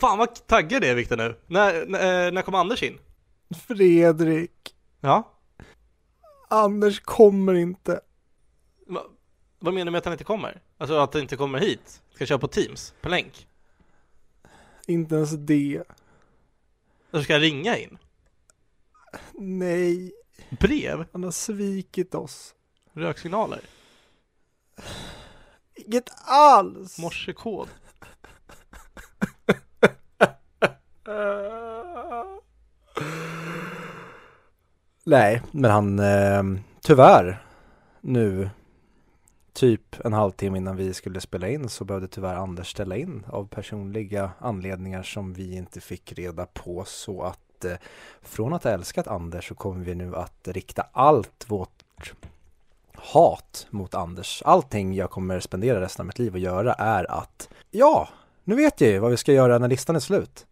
Fan vad taggad det är Viktor nu. När, när, eh, när kommer Anders in? Fredrik, Ja? Anders kommer inte. Va, vad menar du med att han inte kommer? Alltså att han inte kommer hit? Ska köra på Teams? På länk? Inte ens det. Eller ska jag ringa in? Nej, Brev? han har svikit oss. Röksignaler? Inget alls! Morsekod? Nej, men han, eh, tyvärr, nu, typ en halvtimme innan vi skulle spela in så behövde tyvärr Anders ställa in av personliga anledningar som vi inte fick reda på så att eh, från att ha älskat Anders så kommer vi nu att rikta allt vårt hat mot Anders. Allting jag kommer spendera resten av mitt liv att göra är att, ja, nu vet jag ju vad vi ska göra när listan är slut.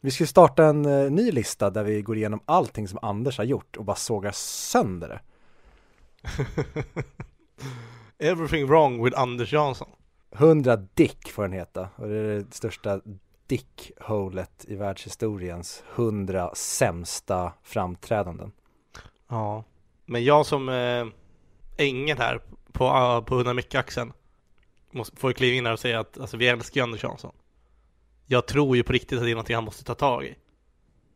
Vi ska starta en eh, ny lista där vi går igenom allting som Anders har gjort och bara sågar sönder det. Everything wrong with Anders Jansson. 100 dick får den heta och det är det största dick-holet i världshistoriens 100 sämsta framträdanden. Ja. Men jag som eh, ängeln här på, uh, på 100 axeln måste, får kliva in här och säga att alltså, vi älskar ju Anders Jansson. Jag tror ju på riktigt att det är någonting han måste ta tag i.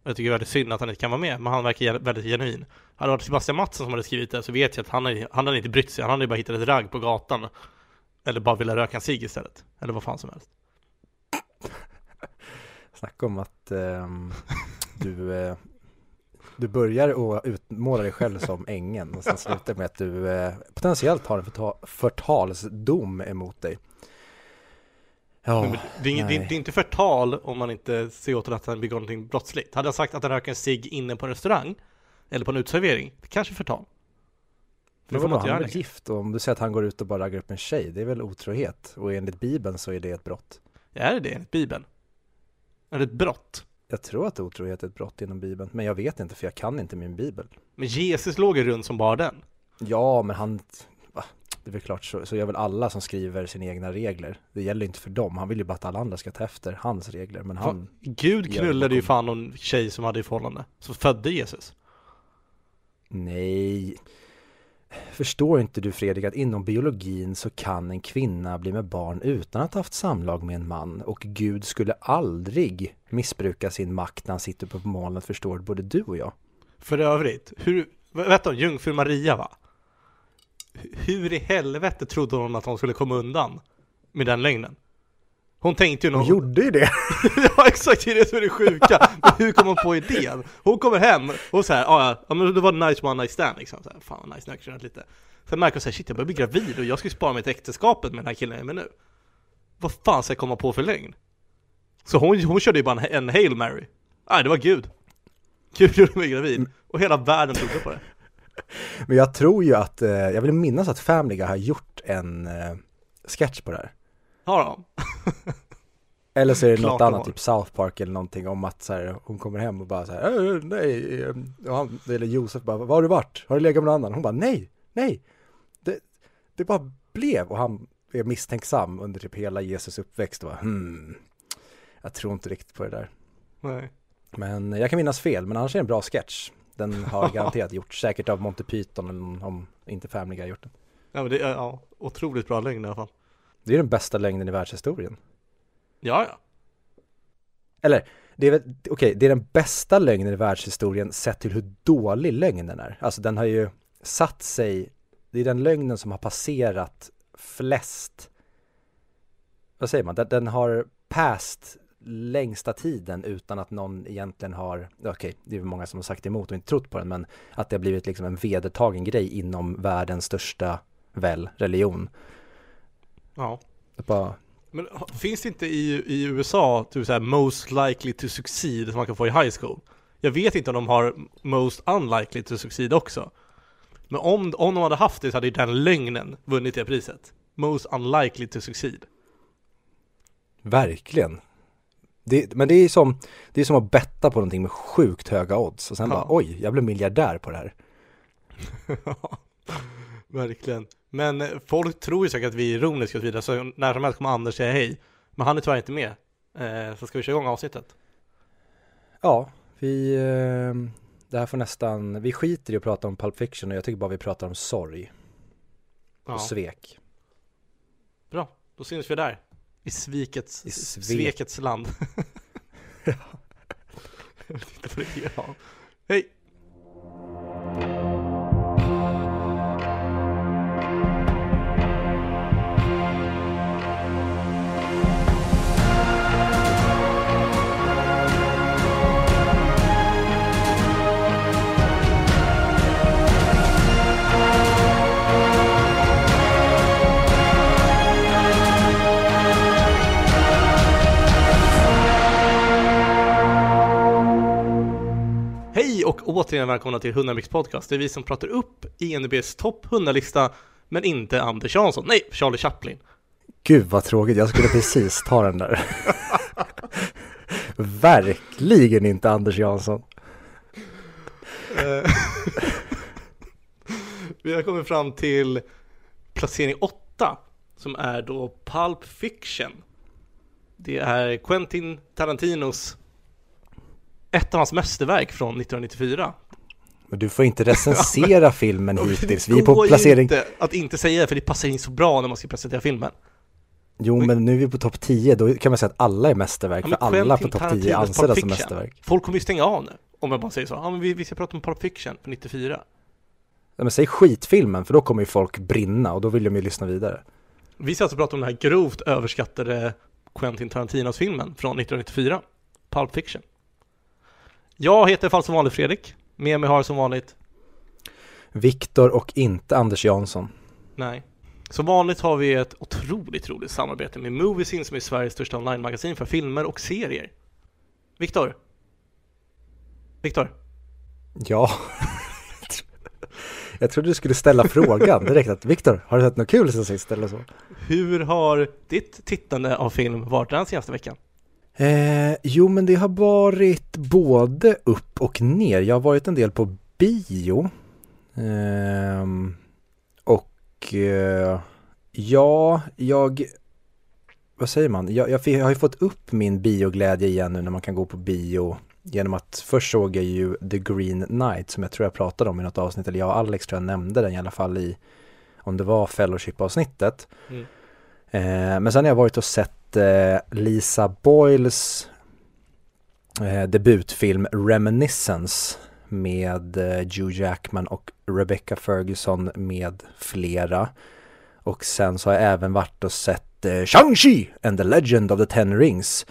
Jag tycker det är väldigt synd att han inte kan vara med, men han verkar väldigt genuin. Hade det varit Sebastian Mattsson som hade skrivit det så vet jag att han, hade, han hade inte brytt sig. Han hade bara hittat ett ragg på gatan. Eller bara velat röka en cigg istället. Eller vad fan som helst. Snacka om att eh, du, eh, du börjar och utmåla dig själv som ängeln och sen slutar med att du eh, potentiellt har en förta- förtalsdom emot dig. Ja, Men det, är det, är, det är inte förtal om man inte ser åt att han begår någonting brottsligt. Hade jag sagt att han röker en cigg inne på en restaurang eller på en uteservering, det kanske är förtal. För Men det får man inte han är göra väl längre. gift och om du säger att han går ut och bara raggar upp en tjej, det är väl otrohet? Och enligt bibeln så är det ett brott. Är det det enligt Bibeln? Är det ett brott? Jag tror att otrohet är ett brott inom bibeln, men jag vet inte för jag kan inte min bibel. Men Jesus låg ju runt som bara den. Ja, men han? Det är väl klart så, så gör väl alla som skriver sina egna regler. Det gäller inte för dem, han vill ju bara att alla andra ska ta efter hans regler, men han, Gud Gör knullade ju fan någon tjej som hade i förhållande. Som födde Jesus. nej. Förstår inte du Fredrik att inom biologin så kan en kvinna bli med barn utan att ha haft samlag med en man och Gud skulle aldrig missbruka sin makt när han sitter på molnet förstår både du och jag. För övrigt, hur, vet du, jungfru Maria va? Hur i helvete trodde hon att hon skulle komma undan med den lögnen? Hon tänkte ju Hon nog... gjorde ju det! ja exakt, det är det som är det sjuka. Men hur kom hon på idén? Hon kommer hem och så här, "Ah, ja, ja men det var en nice one night stand liksom. Så här, Fan vad nice, nu har jag lite. Sen märker hon såhär, shit jag börjar bli gravid och jag ska ju spara mig till äktenskapet med den här killen jag är med nu. Vad fan ska jag komma på för lögn? Så hon, hon körde ju bara en, en Hail Mary. Nej, det var Gud. Gud gjorde mig gravid. Och hela världen trodde på det. Men jag tror ju att, eh, jag vill minnas att Family Guy har gjort en eh, sketch på det här. Ja då. Eller så är det Klart något de annat, har. typ South Park eller någonting om att så här, hon kommer hem och bara så här, "Äh, nej, eh," och han, eller Josef bara, var har du varit? Har du legat med någon annan? Hon bara, nej, nej, det, det bara blev och han är misstänksam under typ hela Jesus uppväxt och bara, hmm, jag tror inte riktigt på det där. Nej. Men jag kan minnas fel, men annars är det en bra sketch. Den har garanterat gjorts, säkert av Monty Python om inte Family Guy gjort den. Ja men det är ja, otroligt bra lögn i alla fall. Det är den bästa längden i världshistorien. Ja ja. Eller, det är väl, okej, det är den bästa lögnen i världshistorien sett till hur dålig lögnen är. Alltså den har ju satt sig, det är den lögnen som har passerat flest, vad säger man, den, den har past längsta tiden utan att någon egentligen har, okej, det är många som har sagt emot och inte trott på den, men att det har blivit liksom en vedertagen grej inom världens största, väl, religion. Ja. Bara, Men finns det inte i, i USA typ såhär most likely to succeed som man kan få i high school? Jag vet inte om de har most unlikely to succeed också. Men om, om de hade haft det så hade ju den lögnen vunnit det priset. Most unlikely to succeed. Verkligen. Det, men det är som, det är som att betta på någonting med sjukt höga odds och sen Ja. bara oj, jag blev miljardär på det här. Verkligen. Men eh, folk tror ju säkert att vi är ironiska och så vidare, så när som helst kommer Anders säga hej. Men han är tyvärr inte med. Eh, så ska vi köra igång avsnittet? Ja, vi, eh, det här får nästan, vi skiter i att prata om Pulp Fiction och jag tycker bara vi pratar om sorg Ja. och svek. Bra, då syns vi där. I svikets, I svek. svekets land. Jag vet inte vad det är. Ja. Hej! Och återigen välkomna till Hundamix podcast. Det är vi som pratar upp INDBs topp 100-lista, men inte Anders Jansson. Nej, Charlie Chaplin. Gud vad tråkigt, jag skulle precis ta den där. Verkligen inte Anders Jansson. Eh, vi har kommit fram till placering 8, som är då Pulp Fiction. Det är Quentin Tarantinos ett av hans mästerverk från 1994. Men du får inte recensera filmen hittills, vi är på placering... inte att inte säga det, för det passar in så bra när man ska presentera filmen. Jo men nu är vi på topp 10, då kan man säga att alla är mästerverk, Ja, för alla på topp 10 är Tarantinos ansedda Pulp som mästerverk. Folk kommer ju stänga av nu, om jag bara säger så. Ja, men vi, vi ska prata om Pulp Fiction från 94. Ja, men säg skitfilmen, för då kommer ju folk brinna och då vill de ju lyssna vidare. Vi ska alltså prata om den här grovt överskattade Quentin Tarantinos-filmen från 1994, Pulp Fiction. Jag heter fall som vanligt Fredrik, med mig har som vanligt, Viktor och inte Anders Jansson. nej. Som vanligt har vi ett otroligt roligt samarbete med Moviesin som är Sveriges största online-magasin för filmer och serier. Viktor? Viktor? Ja. Jag trodde du skulle ställa frågan direkt att Viktor, har du sett något kul sen sist eller så? Hur har ditt tittande av film varit den senaste veckan? Eh, jo men det har varit både upp och ner. Jag har varit en del på bio. Ehm, och eh, ja, jag, vad säger man? Jag, jag, jag har ju fått upp min bioglädje igen nu när man kan gå på bio. Genom att först såg jag ju The Green Knight som jag tror jag pratade om i något avsnitt. Eller jag och Alex tror jag nämnde den i alla fall i, om det var Fellowship-avsnittet. Mm. Eh, men sen har jag varit och sett eh, Lisa Boyles eh, debutfilm Reminiscence med eh, Hugh Jackman och Rebecca Ferguson med flera. Och sen så har jag även varit och sett eh, Shang-Chi and the Legend of the Ten Rings.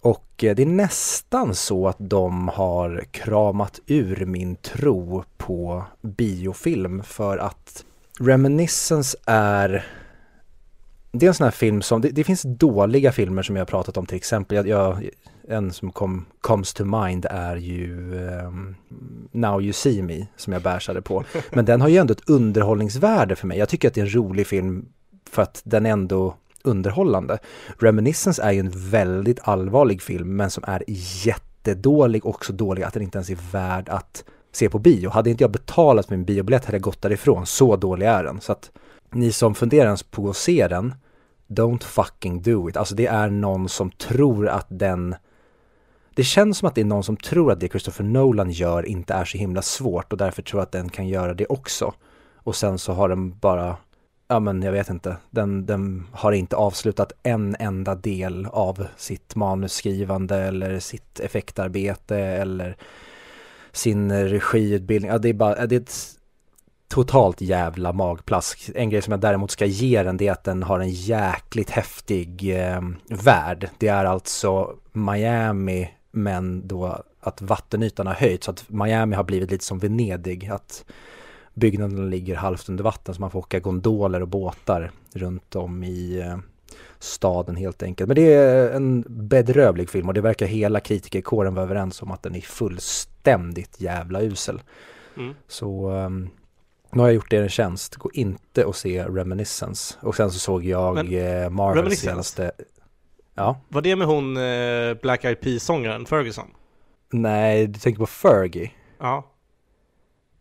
Och eh, det är nästan så att de har kramat ur min tro på biofilm för att Reminiscence är det är en sån här film som, det, det finns dåliga filmer som jag har pratat om till exempel. Jag, jag, en som kom, comes to mind är ju ehm, Now You See Me som jag bärsade på. Men den har ju ändå ett underhållningsvärde för mig. Jag tycker att det är en rolig film för att den är ändå underhållande. Reminiscence är ju en väldigt allvarlig film men som är jättedålig och så dålig att den inte ens är värd att se på bio. Hade inte jag betalat min biobiljett hade jag gått därifrån. Så dålig är den. Så att ni som funderar ens på att se den, don't fucking do it. Alltså det är någon som tror att den det känns som att det är någon som tror att det Christopher Nolan gör inte är så himla svårt och därför tror att den kan göra det också. Och sen så har den bara, ja men jag vet inte, den, den har inte avslutat en enda del av sitt manusskrivande eller sitt effektarbete eller sin regiutbildning. Ja, det är bara, det är ett totalt jävla magplask. En grej som jag däremot ska ge den det är att den har en jäkligt häftig eh, värld. Det är alltså Miami men då att vattenytan har höjts så att Miami har blivit lite som Venedig. Att byggnaderna ligger halvt under vatten så man får åka gondoler och båtar runt om i eh, staden helt enkelt. Men det är en bedrövlig film och det verkar hela kritikerkåren vara överens om att den är fullständigt jävla usel. Mm. Så um, nu har jag gjort er en tjänst. Gå inte och se Reminiscence. Och sen så såg jag Men, eh, Marvels senaste... Ja. Var det med hon eh, Black Eyed Peas-sångaren Ferguson? Nej, du tänker på Fergie. Ja.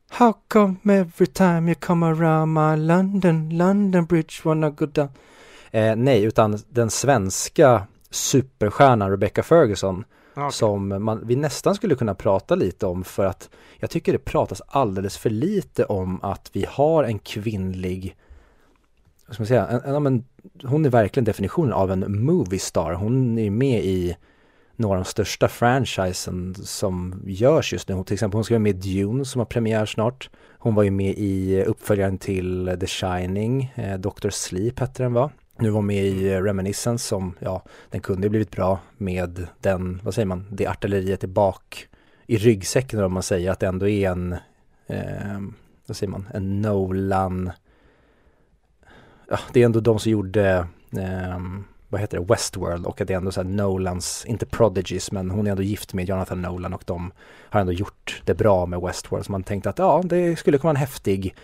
How come every time you come around my London, London bridge wanna go down? Eh, nej, utan den svenska superstjärnan Rebecca Ferguson okay. som man, vi nästan skulle kunna prata lite om för att jag tycker det pratas alldeles för lite om att vi har en kvinnlig, vad ska man säga, en, en, en, hon är verkligen definitionen av en movie star. Hon är med i några av de största franchisen som görs just nu. Hon, till exempel hon ska vara med i Dune som har premiär snart. Hon var ju med i uppföljaren till The Shining, eh, Dr. Sleep hette den va? Nu var hon med i Reminiscence som, ja, den kunde ju blivit bra med den, vad säger man, det artilleriet i bak i ryggsäcken om man säger att det ändå är en, eh, vad säger man, en Nolan, ja, det är ändå de som gjorde, eh, vad heter det, Westworld och att det är ändå så här Nolans, inte Prodigies, men hon är ändå gift med Jonathan Nolan och de har ändå gjort det bra med Westworld. Så man tänkte att ja, det skulle kunna vara en häftig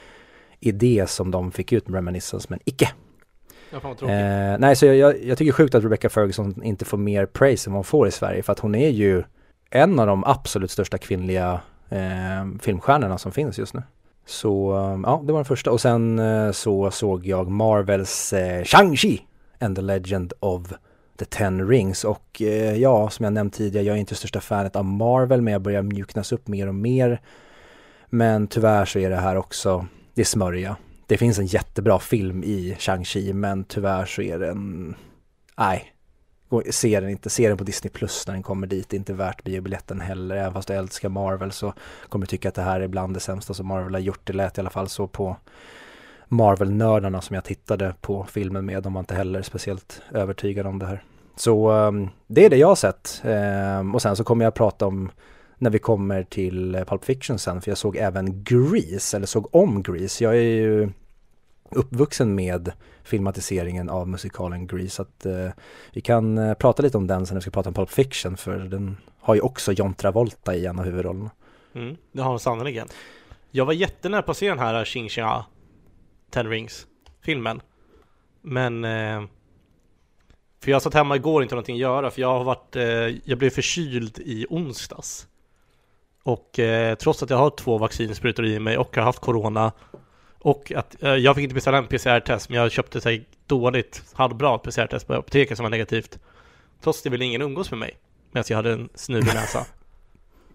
idé som de fick ut med Reminiscence, men icke. Ja, fan vad tråkigt. Eh, nej, så jag, jag, jag tycker sjukt att Rebecca Ferguson inte får mer praise än vad hon får i Sverige, för att hon är ju en av de absolut största kvinnliga eh, filmstjärnorna som finns just nu. Så eh, ja, det var den första. Och sen eh, så såg jag Marvels eh, Shang-Chi and the Legend of the Ten Rings. Och eh, ja, som jag nämnt tidigare, jag är inte största fanet av Marvel, men jag börjar mjuknas upp mer och mer. Men tyvärr så är det här också, det är smörja. Det finns en jättebra film i Shang-Chi, men tyvärr så är den, nej, se den inte, se den på Disney Plus när den kommer dit, det är inte värt biobiljetten heller, även fast du älskar Marvel så kommer du tycka att det här är bland det sämsta som Marvel har gjort, det lät i alla fall så på Marvel-nördarna som jag tittade på filmen med, de var inte heller speciellt övertygade om det här. Så ehm, det är det jag har sett, ehm, och sen så kommer jag prata om när vi kommer till Pulp Fiction sen, för jag såg även Grease, eller såg om Grease. Jag är ju uppvuxen med filmatiseringen av musikalen Grease, att eh, vi kan eh, prata lite om den sen när vi ska prata om Pulp Fiction, för den har ju också John Travolta i en av huvudrollerna. Mm, det har han sannerligen. Jag var jättenära på att se den här Xing Xia Ten Rings filmen. Men eh, för jag satt hemma igår och inte någonting att göra för jag har varit, eh, jag blev förkyld i onsdags. Och eh, trots att jag har två vaccinsprutor i mig och har haft corona och att eh, jag fick inte beställa en PCR-test men jag köpte sig dåligt, halvbra PCR-test på apoteket som var negativt. Trots det ville ingen umgås med mig medan jag hade en snuvig näsa.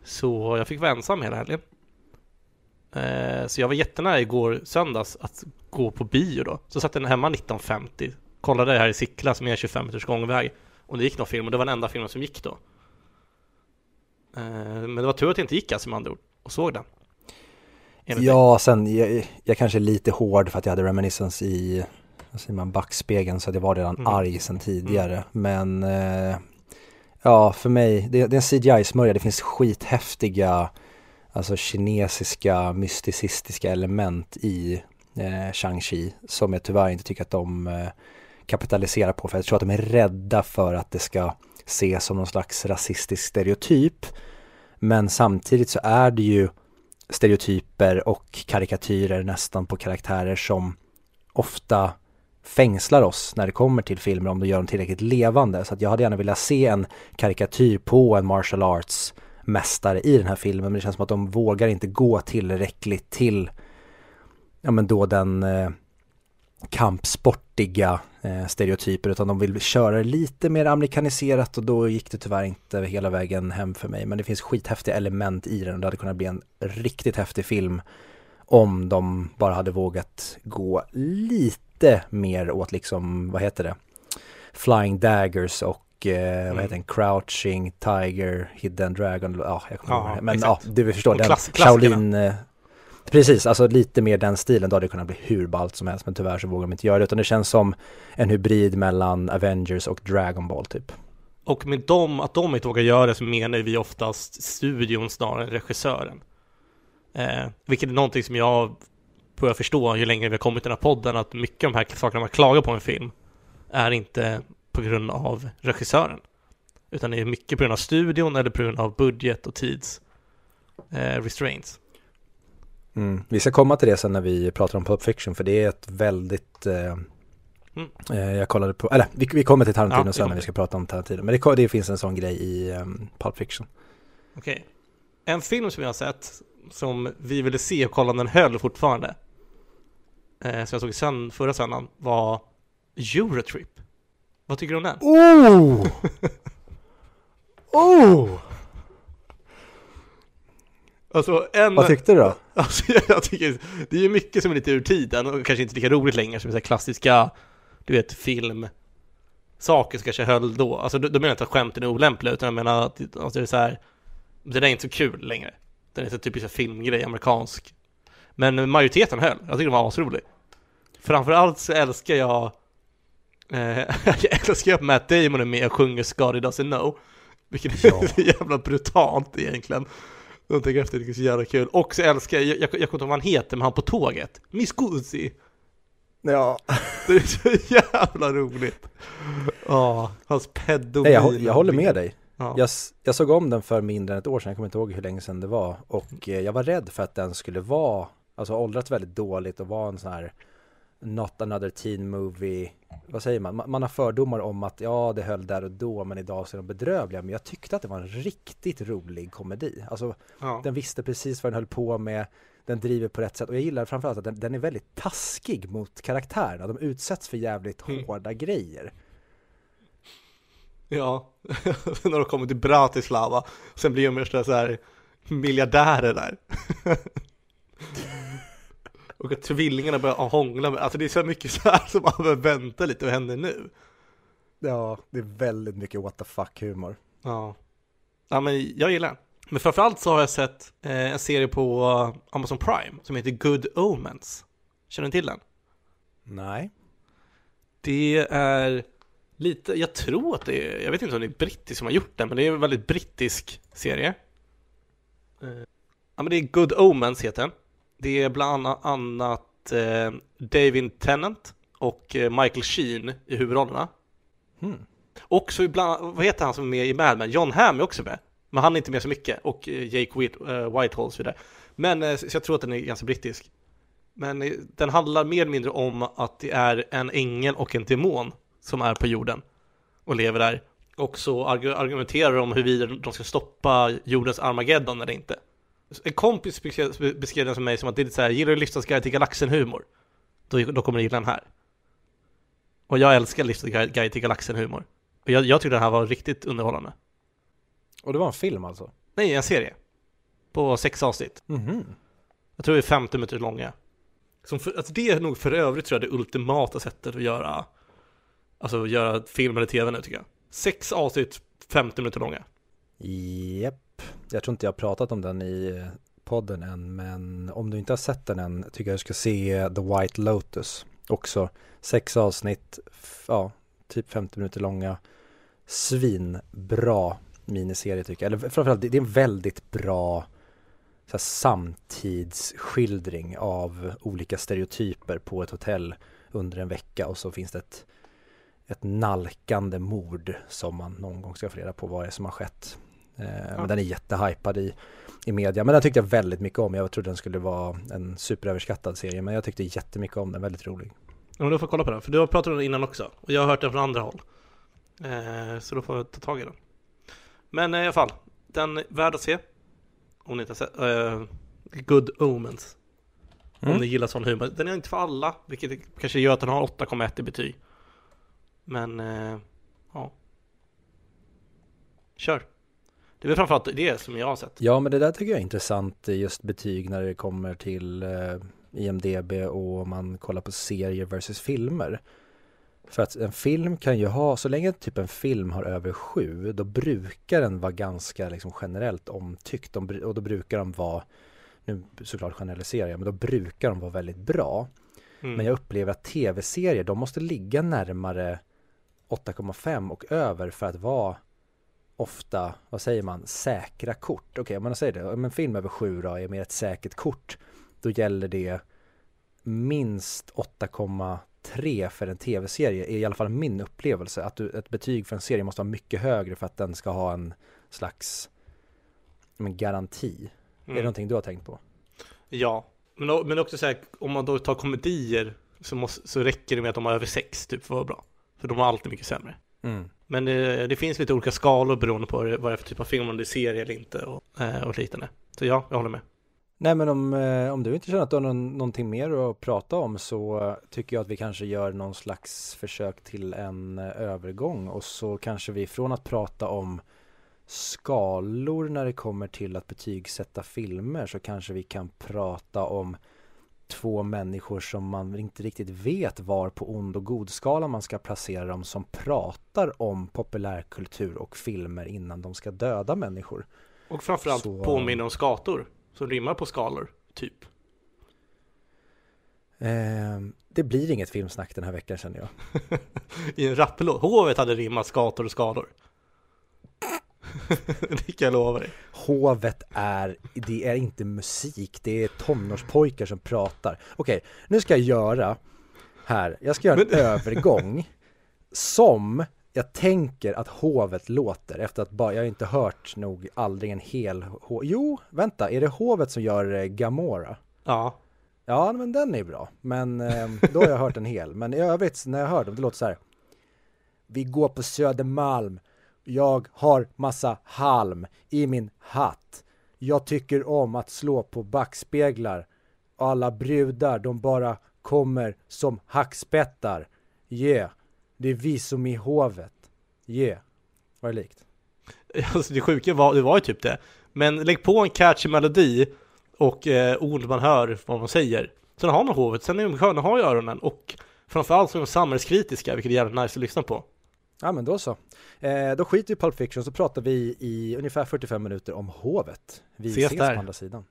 Så jag fick vara ensam hela helgen. Eh, så jag var jättenära igår söndags att gå på bio då. Så satt den hemma 19.50, kollade här i Sickla som är 25 minuters gångväg. Och det gick någon film och det var den enda filmen som gick då. Eh, men det var tur att det inte gick alltså med andra ord och såg den. Dig. Ja, sen jag, jag kanske är lite hård för att jag hade reminiscence i vad säger man, backspegeln så att jag var redan Mm. arg sen tidigare. Men eh, ja, för mig, det, det är en CGI-smörja, det finns skithäftiga alltså kinesiska mysticistiska element i eh, Shang-Chi som jag tyvärr inte tycker att de eh, kapitaliserar på för jag tror att de är rädda för att det ska ses som någon slags rasistisk stereotyp. Men samtidigt så är det ju stereotyper och karikatyrer nästan på karaktärer som ofta fängslar oss när det kommer till filmer om du gör dem tillräckligt levande. Så att jag hade gärna velat se en karikatyr på en martial arts mästare i den här filmen men det känns som att de vågar inte gå tillräckligt till ja men då den eh, kampsportiga eh, stereotyper utan de vill köra lite mer amerikaniserat och då gick det tyvärr inte hela vägen hem för mig men det finns skithäftiga element i den och det hade kunnat bli en riktigt häftig film om de bara hade vågat gå lite mer åt liksom, vad heter det, Flying Daggers och eh, Mm. vad heter den, Crouching Tiger, Hidden Dragon, ja jag kommer Ja, ihåg. Men ja, exakt. du förstår, Och den klass-. Shaolin, eh, precis, alltså lite mer den stilen, då hade det kunnat bli hur ballt som helst men tyvärr så vågar de inte göra det utan det känns som en hybrid mellan Avengers och Dragon Ball typ. Och med dem, att de inte vågar göra det så menar vi oftast studion snarare än regissören. Eh, vilket är någonting som jag börjar förstå ju längre vi har kommit i den här podden, att mycket av de här sakerna man klagar på en film är inte på grund av regissören. Utan det är mycket på grund av studion eller på grund av budget och tids eh, restraints. Mm. Vi ska komma till det sen när vi pratar om Pulp Fiction för det är ett väldigt eh, Mm. eh, Jag kollade på, eller vi, vi kommer till Tarantino Ja, sen när vi ska prata om Tarantino Men det, det finns en sån grej i um, Pulp Fiction Okej. En film som jag har sett som vi ville se och kolla om den höll fortfarande. Eh, som jag såg sen, förra söndagen var Eurotrip. Vad tycker du om den? Oh! oh! Alltså en... Vad tyckte du då? Alltså jag, tycker, det är ju mycket som är lite ur tiden och kanske inte lika roligt längre som så klassiska, du vet, film saker som kanske höll då. Alltså då, då menar jag inte att skämten är olämpliga utan jag menar att alltså, det är så här, det där är inte så kul längre. Den är så typisk filmgrej, amerikansk. Men majoriteten höll, jag tycker den var asrolig. Framförallt så älskar jag eh, Jag älskar att Matt Damon är med och sjunger Scotty Doesn't Know Vilket är Ja. jävla brutalt egentligen Tänker efter, det är så jävla kul Och så älskar jag, jag, jag kommer inte ihåg vad han heter, men han på tåget Miss Guzzi Ja. Det är så jävla roligt Ja, hans pedofil jag, jag håller med dig. ja. Jag, jag såg om den för mindre än ett år sedan, jag kommer inte ihåg hur länge sedan det var. Och eh, jag var rädd för att den skulle vara, alltså åldrats väldigt dåligt och vara en sån här Not another teen movie, vad säger man? man? Man har fördomar om att ja, det höll där och då, men idag så är de bedrövliga. Men jag tyckte att det var en riktigt rolig komedi. Alltså, ja. den visste precis vad den höll på med, den driver på rätt sätt. Och jag gillar framförallt att den, den är väldigt taskig mot karaktärerna. De utsätts för jävligt Mm. hårda grejer. Ja, när de kommer till Bratislava Sen blir de värsta så här miljardärer där Och att tvillingarna börjar hångla med, alltså det är så mycket så här som man behöver vänta lite, vad händer nu? Ja, det är väldigt mycket what the fuck humor. Ja Ja men jag gillar den Men framförallt så har jag sett eh, en serie på Amazon Prime som heter Good Omens Känner ni till den? Nej. Det är lite, jag tror att det är, jag vet inte om det är brittiskt som har gjort den, men det är en väldigt brittisk serie. Eh, Ja men det är Good Omens heter den. Det är bland annat eh, David Tennant och eh, Michael Sheen i huvudrollerna. Hmm. Också ibland, vad heter han som är med i Mad Men? John Hamm är också med. Men han är inte med så mycket. Och eh, Jake eh, Whitehall och så vidare. Men så jag tror att den är ganska brittisk. Men den handlar mer eller mindre om att det är en ängel och en demon som är på jorden och lever där. Och så argu- argumenterar de om huruvida de ska stoppa jordens Armageddon eller inte. En kompis beskrev beskrev den för mig som att det är lite så här, gillar du Livsens guide till galaxen-humor? Då, då kommer du gilla den här. Och jag älskar Livsens guide till galaxen-humor. Och jag, jag tyckte den här var riktigt underhållande. Och det var en film alltså? Nej, en serie. På sex avsnitt. Mhm. Jag tror det är 50 minuter långa. Som för, alltså det är nog för övrigt tror jag det ultimata sättet att göra Alltså göra film eller tv nu tycker jag. Sex avsnitt, 50 minuter långa. Japp. Jag tror inte jag har pratat om den i podden än, men om du inte har sett den än tycker jag du ska se The White Lotus. Också sex avsnitt, ja, typ 50 minuter långa. Svinbra miniserie tycker jag. Eller framförallt, det det är en väldigt bra så här, samtidsskildring av olika stereotyper på ett hotell under en vecka och så finns det ett, ett nalkande mord som man någon gång ska få reda på vad det är som har skett. Eh, Men den är jättehypad i, i media. Men den tyckte jag väldigt mycket om. Jag trodde den skulle vara en superöverskattad serie. Men jag tyckte jättemycket om den. Väldigt rolig. Ja, men då får jag kolla på den, för du har pratat om den innan också. Och jag har hört den från andra håll. Eh, så då får jag ta tag i den. Men eh, i alla fall, den är värd att se. Om ni inte har sett. Eh, Good Omens. Om Mm. ni gillar sån humor. Den är inte för alla, vilket kanske gör att den har 8,1 i betyg. Men, eh, ja. Kör. Det är väl framförallt det som jag har sett. Ja, men det där tycker jag är intressant. Just betyg när det kommer till eh, IMDB och man kollar på serier versus filmer. För att en film kan ju ha, så länge typ en film har över sju, då brukar den vara ganska liksom generellt omtyckt. Och då brukar de vara, nu såklart generaliserar jag, men då brukar de vara väldigt bra. Mm. Men jag upplever att tv-serier, de måste ligga närmare 8,5 och över för att vara ofta, vad säger man, säkra kort. Okej, om man säger det, om en film över 7 då är mer ett säkert kort, då gäller det minst 8,3 för en tv-serie, är i alla fall min upplevelse. Att du, ett betyg för en serie måste vara mycket högre för att den ska ha en slags men, garanti. Är det Mm. någonting du har tänkt på? Ja, men, men också så här, om man då tar komedier så, måste, så räcker det med att de har över sex typ för att vara bra. För de har alltid mycket sämre. Mm. Men det, det finns lite olika skalor beroende på vad det är för typ av film, om det är serie eller inte och, eh, och liknande. Så ja, jag håller med. Nej men om, eh, om du inte känner att du har någon, någonting mer att prata om så tycker jag att vi kanske gör någon slags försök till en eh, övergång och så kanske vi från att prata om skalor när det kommer till att betygsätta filmer så kanske vi kan prata om två människor som man inte riktigt vet var på ond och god skala man ska placera dem som pratar om populärkultur och filmer innan de ska döda människor. Och framförallt Så- påminner om skator som rimmar på skalor, typ. Eh, det blir inget filmsnack den här veckan känner jag. I en rapplåt. Hovet hade rimmat skator och skalor. det kan jag lova dig. Hovet är, det är inte musik, det är tonårspojkar som pratar. Okej, nu ska jag göra här, jag ska göra en Men- övergång som jag tänker att hovet låter efter att bara, jag har inte hört nog aldrig en hel ho- Jo, vänta, är det hovet som gör eh, Gamora? Ja. Ja, men den är bra. Men eh, då har jag hört en hel. Men i övrigt, när jag hör dem, det låter så här. Vi går på Södermalm. Jag har massa halm i min hatt. Jag tycker om att slå på backspeglar. Alla brudar, de bara kommer som hackspettar. Yeah, det är vi som är i hovet. Yeah. Var det likt? Alltså det sjuka var, det var ju typ det. Men lägg på en catchy melodi och eh, ord man hör vad man säger. Sen har man hovet, sen är de sköna har ju öronen och framförallt så är de samhällskritiska, vilket är jävligt nice att lyssna på. Ja men då så. Eh, då skiter vi i Pulp Fiction så pratar vi i ungefär 45 minuter om hovet. Vi Ses ses, där. på andra sidan.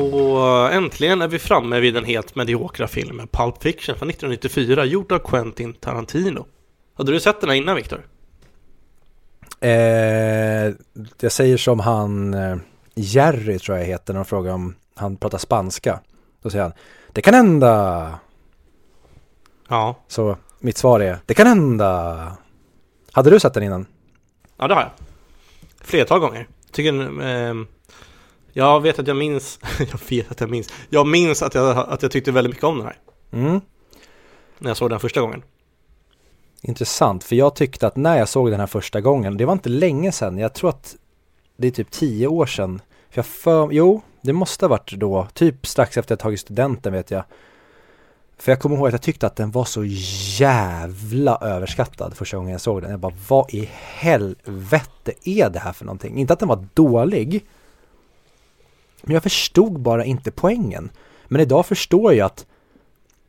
Och äntligen är vi framme vid den helt mediokra filmen Pulp Fiction från 1994, gjord av Quentin Tarantino. Hade du sett den här innan Viktor? Eh, jag säger som han eh, Jerry tror jag heter när de frågar om han pratar spanska. Då säger han Det kan hända. Ja, Så mitt svar är Det kan hända. Hade du sett den innan? ja det har jag. Flertal gånger. Tycker, ehm, jag vet att jag minns, jag vet att jag minns, jag minns att jag, att jag tyckte väldigt mycket om den här. Mm. När jag såg den första gången. Intressant, för jag tyckte att när jag såg den här första gången, det var inte länge sedan, jag tror att det är typ tio år sedan. För jag för, jo, det måste ha varit då, typ strax efter jag tagit studenten vet jag. För jag kommer ihåg att jag tyckte att den var så jävla överskattad första gången jag såg den. Jag bara, vad i helvete är det här för någonting? Inte att den var dålig, men jag förstod bara inte poängen. Men idag förstår jag att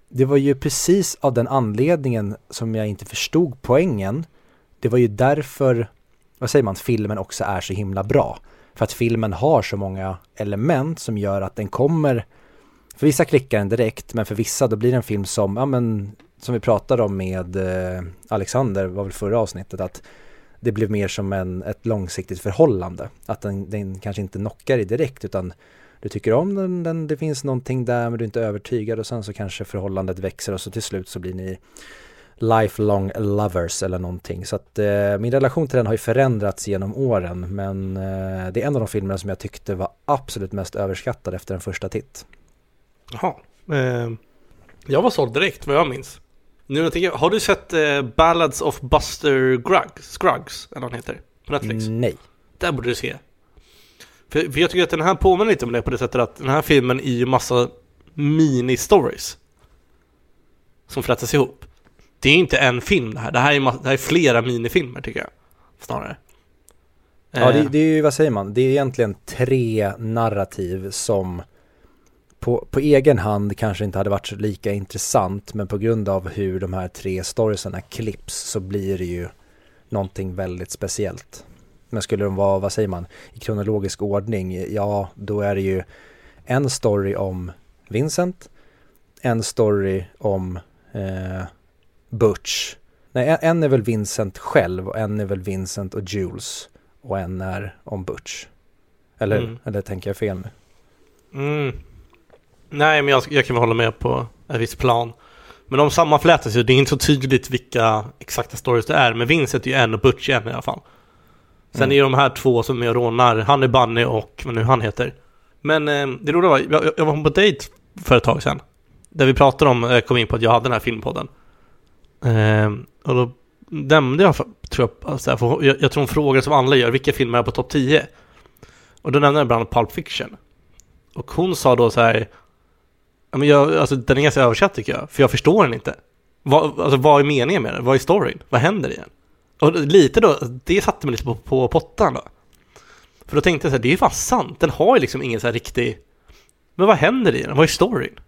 det var ju precis av den anledningen som jag inte förstod poängen. Det var ju därför, vad säger man, filmen också är så himla bra. För att filmen har så många element som gör att den kommer, för vissa klickar den direkt, men för vissa då blir det en film som, ja men, som vi pratade om med eh, Alexander, var väl förra avsnittet, att det blev mer som en, ett långsiktigt förhållande. Att den, den kanske inte knockar dig direkt, utan du tycker om den, den, det finns någonting där men du är inte övertygad och sen så kanske förhållandet växer och så till slut så blir ni lifelong lovers eller någonting. Så att eh, min relation till den har ju förändrats genom åren men eh, det är en av de filmerna som jag tyckte var absolut mest överskattad efter en första titt. Jaha. Eh, jag var såld direkt vad jag minns. Nu jag tänker, har du sett eh, Ballads of Buster Gruggs, Scruggs, eller vad han heter? På Netflix? Nej. Där borde du se. För, för jag tycker att den här påminner lite om det på det sättet att den här filmen är ju massa mini-stories. Som flätas ihop. Det är inte en film det här. Det här är, det här är flera minifilmer tycker jag. Snarare. Ja, det, Eh, det är ju, vad säger man, det är egentligen tre narrativ som på, på egen hand kanske inte hade varit så lika intressant men på grund av hur de här tre storiesarna klipps så blir det ju någonting väldigt speciellt. Men skulle de vara, vad säger man, i kronologisk ordning, ja då är det ju en story om Vincent, en story om eh, Butch, nej en- är väl Vincent själv och en är väl Vincent och Jules och en är om Butch. Eller, Mm. eller tänker jag fel nu? Mm. Nej, men jag, jag kan väl hålla med på ett visst plan. Men de sammanflätas ju, det är inte så tydligt vilka exakta stories det är. Men Vincent är ju en och Butch är en i alla fall. Sen Mm. är ju de här två som och rånar, han är Bunny och vad nu han heter. Men eh, det roliga var, jag, jag var på dejt för ett tag sedan. Där vi pratade om, jag kom in på att jag hade den här filmpodden. Eh, och då nämnde jag, tror jag, alltså, för jag, jag tror hon frågade som alla gör, vilka filmer är på topp 10? Och då nämnde jag bland annat Pulp Fiction. Och hon sa då så här, men jag, alltså den är ganska översatt tycker jag, för jag förstår den inte. Vad, alltså vad är meningen med den? Vad är storyn? Vad händer i den? Och lite då, det satte mig lite på, på pottan då. För då tänkte jag så här, det är ju fan sant. Den har ju liksom ingen så här riktig... Men vad händer i den? Vad är storyn?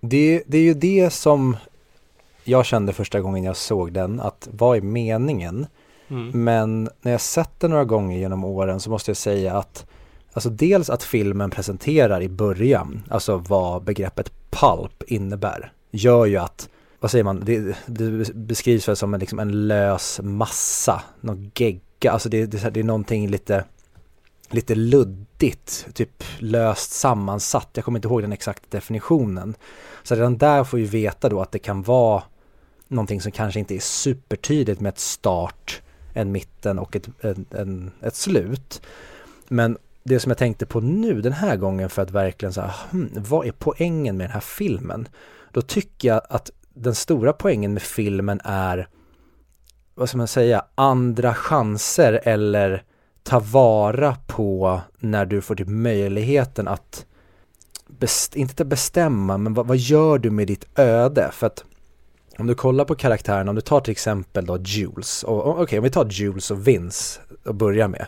Det, det är ju det som jag kände första gången jag såg den, att vad är meningen? Mm. Men när jag sett den några gånger genom åren så måste jag säga att Alltså dels att filmen presenterar i början, alltså vad begreppet pulp innebär, gör ju att, vad säger man, det, det beskrivs väl som en, liksom en lös massa, någon gegga, alltså det, det, det är någonting lite, lite luddigt, typ löst sammansatt, jag kommer inte ihåg den exakta definitionen. Så redan där får vi veta då att det kan vara någonting som kanske inte är supertydligt med ett start, en mitten och ett, en, en, ett slut. Men det som jag tänkte på nu den här gången för att verkligen så här, ah, hmm, vad är poängen med den här filmen? Då tycker jag att den stora poängen med filmen är, vad ska man säga, andra chanser eller ta vara på när du får typ möjligheten att, best, inte bestämma, men vad, vad gör du med ditt öde? För att om du kollar på karaktären, om du tar till exempel då Jules, och och okej om vi tar Jules och Vince och börjar med.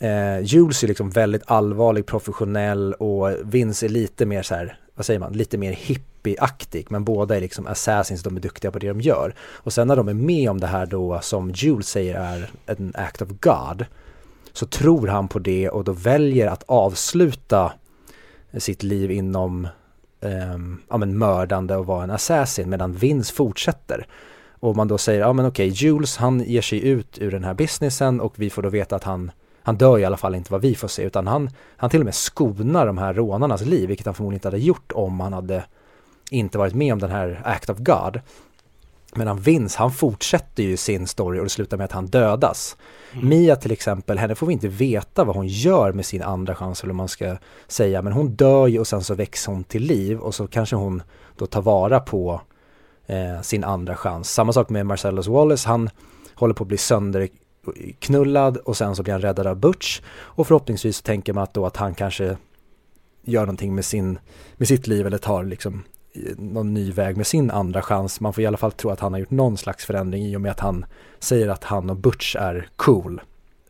Eh, Jules är liksom väldigt allvarlig, professionell och Vince är lite mer så här, vad säger man, lite mer hippieaktig men båda är liksom assassins, de är duktiga på det de gör. Och sen när de är med om det här då som Jules säger är en act of God så tror han på det och då väljer att avsluta sitt liv inom eh, ja, men mördande och vara en assassin medan Vince fortsätter. Och man då säger, ja men okej, Jules han ger sig ut ur den här businessen och vi får då veta att han han dör i alla fall inte vad vi får se utan han, han till och med skonar de här rånarnas liv vilket han förmodligen inte hade gjort om han hade inte varit med om den här act of God. Medan Vince, han fortsätter ju sin story och det slutar med att han dödas. Mm. Mia till exempel, henne får vi inte veta vad hon gör med sin andra chans eller man ska säga. Men hon dör ju och sen så växer hon till liv och så kanske hon då tar vara på eh, sin andra chans. Samma sak med Marcellus Wallace, han håller på att bli knullad och sen så blir han räddad av Butch. Och förhoppningsvis så tänker man att då att han kanske gör någonting med, sin, med sitt liv eller tar liksom eh, någon ny väg med sin andra chans. Man får i alla fall tro att han har gjort någon slags förändring i och med att han säger att han och Butch är cool.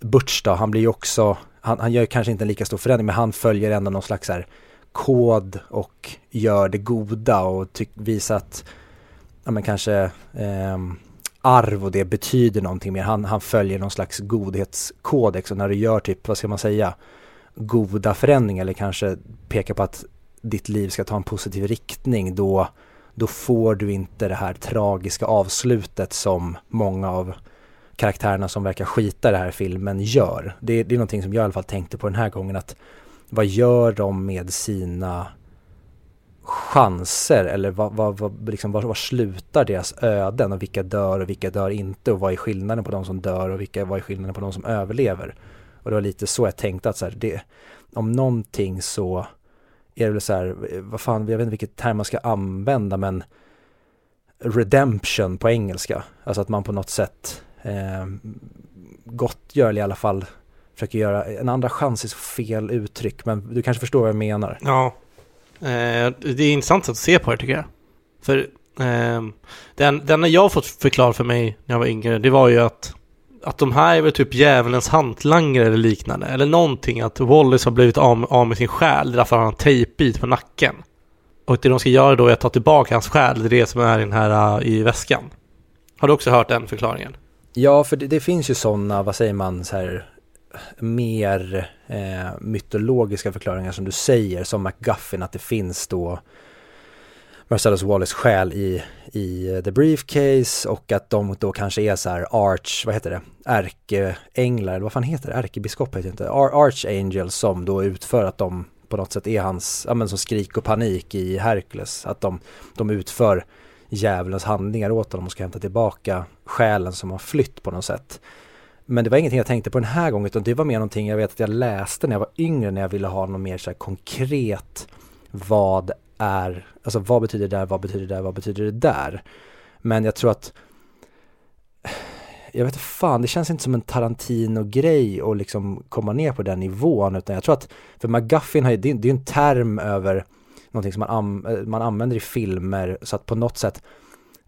Butch då, han blir ju också, han, han gör kanske inte en lika stor förändring men han följer ändå någon slags här kod och gör det goda och tyck, visar att, ja men kanske eh, arv och det betyder någonting mer. Han, han följer någon slags godhetskodex och när du gör typ, vad ska man säga, goda förändringar eller kanske pekar på att ditt liv ska ta en positiv riktning då, då får du inte det här tragiska avslutet som många av karaktärerna som verkar skita i den här filmen gör. Det, det är någonting som jag i alla fall tänkte på den här gången att vad gör de med sina chanser eller vad, vad, vad, liksom, vad, vad slutar deras öden och vilka dör och vilka dör inte och vad är skillnaden på de som dör och vilka, vad är skillnaden på de som överlever. Och det var lite så jag tänkte att så här, det, om någonting så är det väl så här, vad fan, jag vet inte vilket term man ska använda men redemption på engelska. Alltså att man på något sätt eh, gottgör eller i alla fall försöker göra, en andra chans är så fel uttryck men du kanske förstår vad jag menar. Ja, eh, det är intressant att se på det tycker jag. För eh, den, den jag fått förklara för mig när jag var yngre, det var ju att att de här är väl typ djävulens hantlangare eller liknande. Eller någonting att Wallace har blivit av, av med sin själ. Därför har han en tejpbit på nacken. Och det de ska göra då är att ta tillbaka hans själ. Det är det som är i den här uh, i väskan. Har du också hört den förklaringen? Ja, för det, det finns ju sådana, vad säger man, så här mer eh, mytologiska förklaringar som du säger, som McGuffin att det finns då Marcellus Wallace själ i, i The Briefcase och att de då kanske är så här arch, vad heter det, ärkeänglar, eller vad fan heter det, ärkebiskop heter det inte, Ar Archangels som då utför att de på något sätt är hans, ja men som skrik och panik i Hercules. Att de, de utför djävulens handlingar åt honom och ska hämta tillbaka själen som har flytt på något sätt. Men det var ingenting jag tänkte på den här gången utan det var mer någonting jag vet att jag läste när jag var yngre när jag ville ha något mer så konkret vad är, alltså vad betyder det där, vad betyder det där, vad betyder det där? Men jag tror att jag vet fan, det känns inte som en Tarantino-grej att liksom komma ner på den nivån utan jag tror att, för McGuffin har ju, det, är ju en term över någonting som man, man använder i filmer så att på något sätt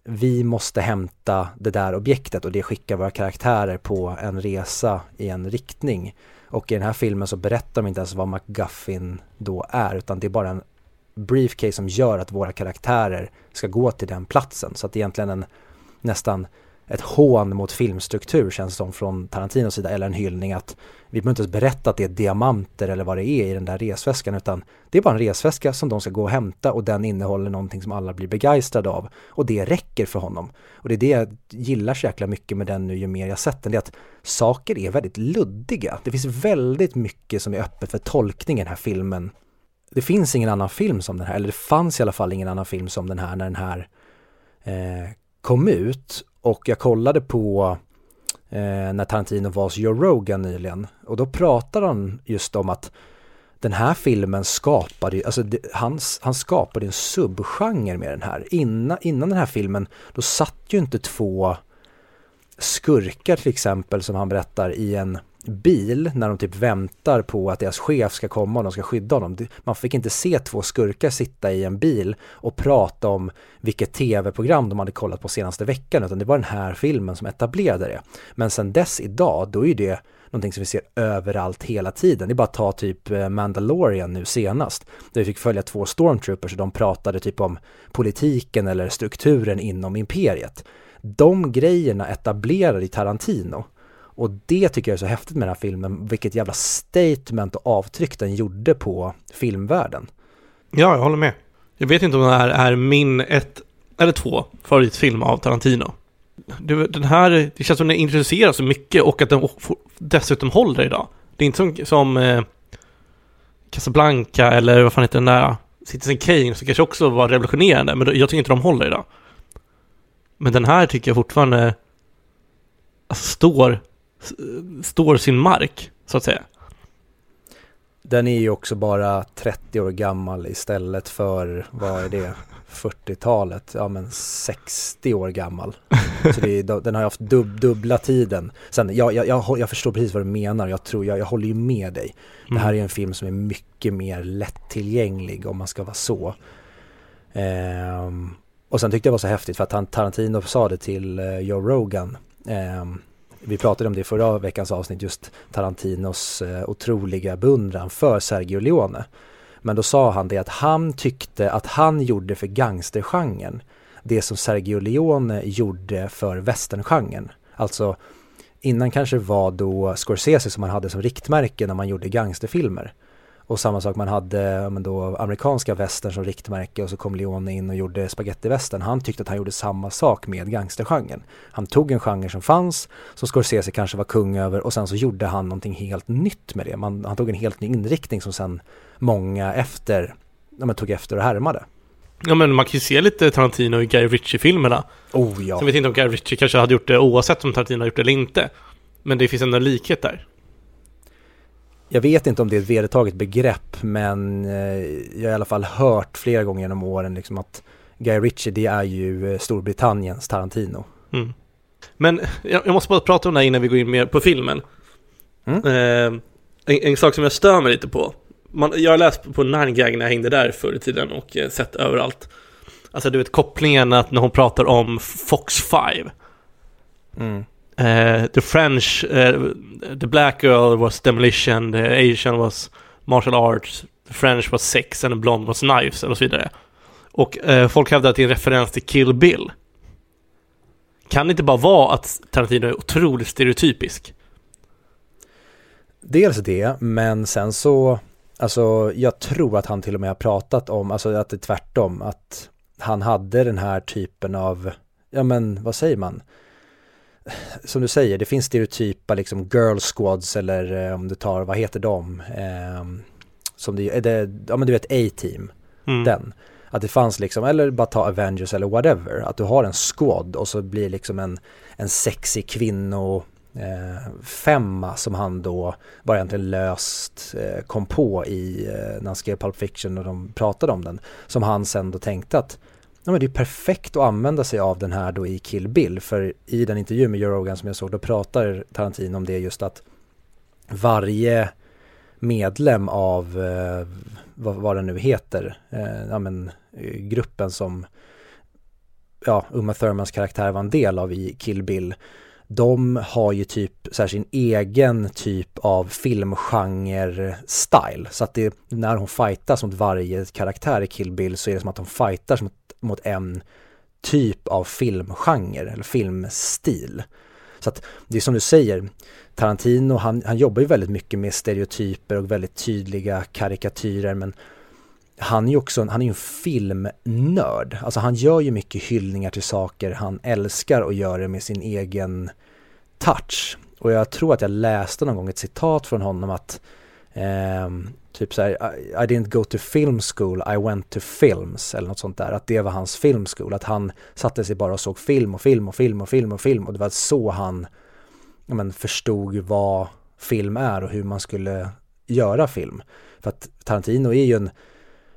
vi måste hämta det där objektet och det skickar våra karaktärer på en resa i en riktning. Och i den här filmen så berättar de inte ens vad McGuffin då är utan det är bara en briefcase som gör att våra karaktärer ska gå till den platsen. Så att det är egentligen en nästan ett hån mot filmstruktur känns det som från Tarantinos sida eller en hyllning att vi behöver inte ens berätta att det är diamanter eller vad det är i den där resväskan utan det är bara en resväska som de ska gå och hämta och den innehåller någonting som alla blir begeistrade av och det räcker för honom. Och det är det jag gillar så jäkla mycket med den nu ju mer jag sett den, det är att saker är väldigt luddiga. Det finns väldigt mycket som är öppet för tolkning i den här filmen. Det finns ingen annan film som den här, eller det fanns i alla fall ingen annan film som den här när den här eh, kom ut och jag kollade på eh, när Tarantino var hos Joe Rogan nyligen och då pratade han just om att den här filmen skapade, alltså det, han, han skapade en subgenre med den här. Inna, innan den här filmen, då satt ju inte två skurkar till exempel som han berättar i en bil när de typ väntar på att deras chef ska komma och de ska skydda honom. Man fick inte se två skurkar sitta i en bil och prata om vilket tv-program de hade kollat på senaste veckan utan det var den här filmen som etablerade det. Men sen dess idag, då är det någonting som vi ser överallt hela tiden. Det är bara att ta typ eh, Mandalorian nu senast. Där vi fick följa två stormtroopers och de pratade typ om politiken eller strukturen inom imperiet. De grejerna etablerade i Tarantino och det tycker jag är så häftigt med den här filmen, vilket jävla statement och avtryck den gjorde på filmvärlden. Ja, jag håller med. Jag vet inte om det här är min ett eller två favoritfilm av Tarantino. Den här, det känns som den introducerar så mycket och att den dessutom håller idag. Det är inte som, som eh, Casablanca eller vad fan heter den där Citizen Kane som kanske också var revolutionerande, men jag tycker inte de håller idag. Men den här tycker jag fortfarande alltså, står står sin mark, så att säga. Den är ju också bara 30 år gammal istället för, vad är det, 40-talet, ja men 60 år gammal. Så är, den har ju haft dub, dubbla tiden. Sen, jag, jag, jag, jag, förstår precis vad du menar, jag tror, jag, jag håller ju med dig. Det här mm. är en film som är mycket mer lättillgänglig om man ska vara så. Ehm, och sen tyckte jag det var så häftigt för att Tarantino sa det till uh, Joe Rogan. Um, vi pratade om det i förra veckans avsnitt, just Tarantinos eh, otroliga beundran för Sergio Leone. Men då sa han det att han tyckte att han gjorde för gangstergenren det som Sergio Leone gjorde för westerngenren. Alltså innan kanske var då Scorsese som man hade som riktmärke när man gjorde gangsterfilmer. Och samma sak man hade men då, amerikanska västern som riktmärke och så kom Leone in och gjorde spagettivästern. Han tyckte att han gjorde samma sak med gangstergenren. Han tog en genre som fanns, som Scorsese kanske var kung över och sen så gjorde han någonting helt nytt med det. Man, han tog en helt ny inriktning som sen många efter, ja, men tog efter och härmade. Ja men man kan ju se lite Tarantino i Guy Ritchie-filmerna. Oh ja. Sen vet inte om Guy Ritchie kanske hade gjort det oavsett om Tarantino har gjort det eller inte. Men det finns ändå en likhet där. Jag vet inte om det är ett vedertaget begrepp men eh, jag har i alla fall hört flera gånger genom åren liksom att Guy Ritchie det är ju eh, Storbritanniens Tarantino. Mm. Men jag, måste bara prata om det här innan vi går in mer på filmen. Mm. Eh, en, en, sak som jag stör mig lite på. Man, jag har läst på Nine Gag när jag hängde där förr i tiden och eh, sett överallt. Alltså du vet kopplingen att när hon pratar om Fox 5. Mm. Uh, the French, uh, the black girl was demolition, the Asian was martial arts, the French was sex and the blonde was knives och så vidare. Och uh, folk hävdar att det är en referens till Kill Bill. Kan det inte bara vara att Tarantino är otroligt stereotypisk? Dels det, men sen så, alltså jag tror att han till och med har pratat om, alltså att det är tvärtom, att han hade den här typen av, ja men vad säger man? Som du säger, det finns stereotypa liksom girl squads eller eh, om du tar, vad heter de? Eh, som det, är det ja men du vet A-team, Mm. den. Att det fanns liksom, eller bara ta Avengers eller whatever, att du har en squad och så blir liksom en, en sexig kvinno eh, femma som han då bara egentligen löst eh, kom på i, eh, när han skrev Pulp Fiction och de pratade om den. Som han sen då tänkte att ja, men det är perfekt att använda sig av den här då i Kill Bill. För i den intervju med Joe Rogan som jag såg, då pratar Tarantino om det just att varje medlem av, eh, vad, vad den nu heter, eh, ja, men, gruppen som ja, Uma Thurmans karaktär var en del av i Kill Bill de har ju typ så här, sin egen typ av filmgenre-style. Så att det, när hon fightas mot varje karaktär i Kill Bill så är det som att de fightas mot, mot en typ av filmgenre eller filmstil. Så att det är som du säger, Tarantino han, han jobbar ju väldigt mycket med stereotyper och väldigt tydliga karikatyrer men han är ju också, han är en filmnörd. Alltså han gör ju mycket hyllningar till saker han älskar och gör det med sin egen touch. Och jag tror att jag läste någon gång ett citat från honom att eh, typ så här, I, I didn't go to film school, I went to films eller något sånt där. Att det var hans film school, att han satte sig bara och såg film och film och film och film och film och det var så han ja, men, förstod vad film är och hur man skulle göra film. För att Tarantino är ju en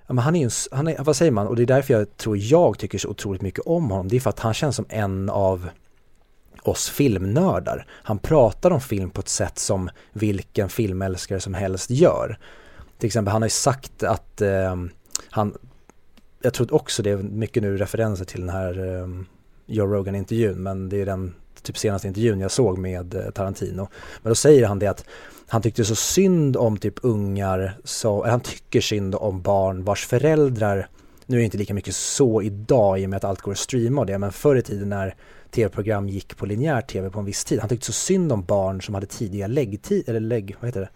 Ja, men han är ju, en- han är, vad säger man, och det är därför jag tror jag tycker så otroligt mycket om honom. Det är för att han känns som en av oss filmnördar. Han pratar om film på ett sätt som vilken filmälskare som helst gör. Till exempel, han har ju sagt att eh, han, jag tror också det är mycket nu referenser till den här eh, Joe Rogan-intervjun, men det är den typ senaste intervjun jag såg med eh, Tarantino. Men då säger han det att han tyckte så synd om typ ungar, så, eller han tycker synd om barn vars föräldrar, nu är det inte lika mycket så idag i och med att allt går att streama och det, men förr i tiden när tv-program gick på linjär tv på en viss tid, han tyckte så synd om barn som hade tidiga läggtid, eller lägg, vad heter det?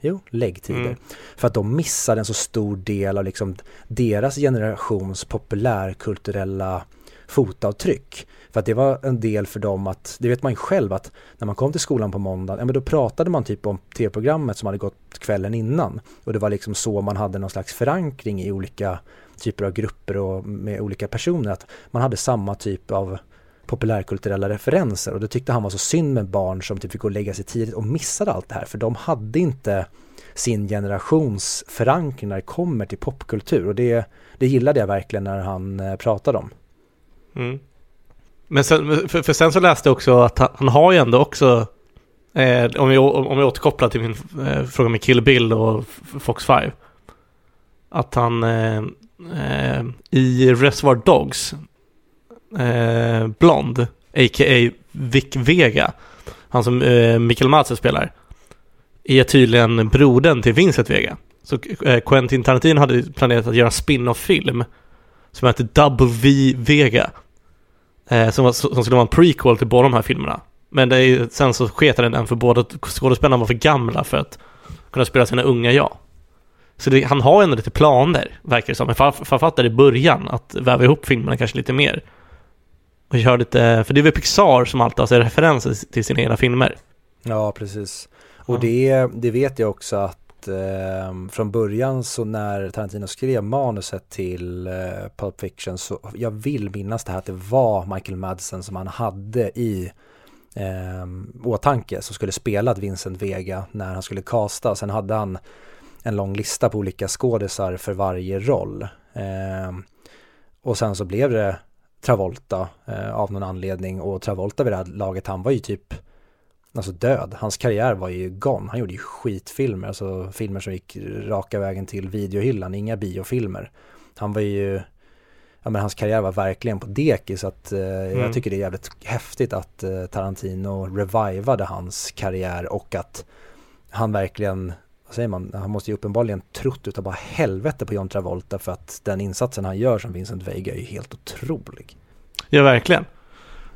Jo, läggtider. Mm. För att de missade en så stor del av liksom deras generations populärkulturella fotavtryck. För att det var en del för dem att, det vet man ju själv att när man kom till skolan på måndagen, ja men då pratade man typ om tv-programmet som hade gått kvällen innan. Och det var liksom så man hade någon slags förankring i olika typer av grupper och med olika personer. Att man hade samma typ av populärkulturella referenser och det tyckte han var så synd med barn som typ fick gå och lägga sig tidigt och missade allt det här för de hade inte sin generations förankring när det kommer till popkultur och det, det gillade jag verkligen när han eh, pratade om. Mm. Men sen, för, för sen så läste jag också att han, han har ju ändå också, eh, om, jag, om jag återkopplar till min eh, fråga med Kill Bill och Fox 5. Att han eh, eh, i Reservoir Dogs, eh, Blond, a.k.a. Vic Vega, han som eh, Mikael Madsen spelar, är tydligen brodern till Vincent Vega. Så eh, Quentin Tarantino hade planerat att göra en spin-off-film som heter Double V Vega. Eh, som, var, som skulle vara en prequel till båda de här filmerna. Men det är, sen så sket den för båda skådespelarna var för gamla för att kunna spela sina unga jag. Så det, han har ändå lite planer, verkar det som. Men förf- författare i början, att väva ihop filmerna kanske lite mer. Och köra lite, för det är väl Pixar som alltid har referenser till sina egna filmer. Ja, precis. Och Ja. det, det vet jag också att eh, från början så när Tarantino skrev manuset till eh, Pulp Fiction så jag vill minnas det här att det var Michael Madsen som han hade i eh, åtanke som skulle spela Vincent Vega när han skulle casta. Sen hade han en lång lista på olika skådisar för varje roll. Eh, och sen så blev det Travolta eh, av någon anledning och Travolta vid det här laget han var ju typ alltså död. Hans karriär var ju gone. Han gjorde ju skitfilmer, alltså filmer som gick raka vägen till videohyllan, inga biofilmer. Han var ju, ja men hans karriär var verkligen på dekis så att eh, Mm. jag tycker det är jävligt häftigt att eh, Tarantino revivade hans karriär och att han verkligen, vad säger man, han måste ju uppenbarligen trott utav bara helvete på John Travolta för att den insatsen han gör som Vincent Vega är ju helt otrolig. Ja, verkligen.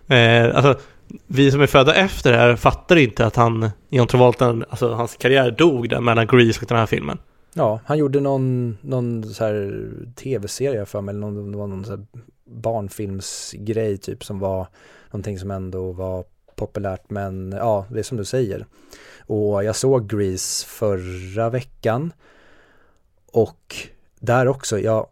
Eh, alltså, vi som är födda efter det här fattar inte att han, John Travolta, alltså hans karriär dog där mellan Grease och den här filmen. Ja, han gjorde någon, någon så här tv-serie för mig, eller någon, det var någon så här barnfilmsgrej typ som var någonting som ändå var populärt men ja, det är som du säger. Och jag såg Grease förra veckan och där också, ja,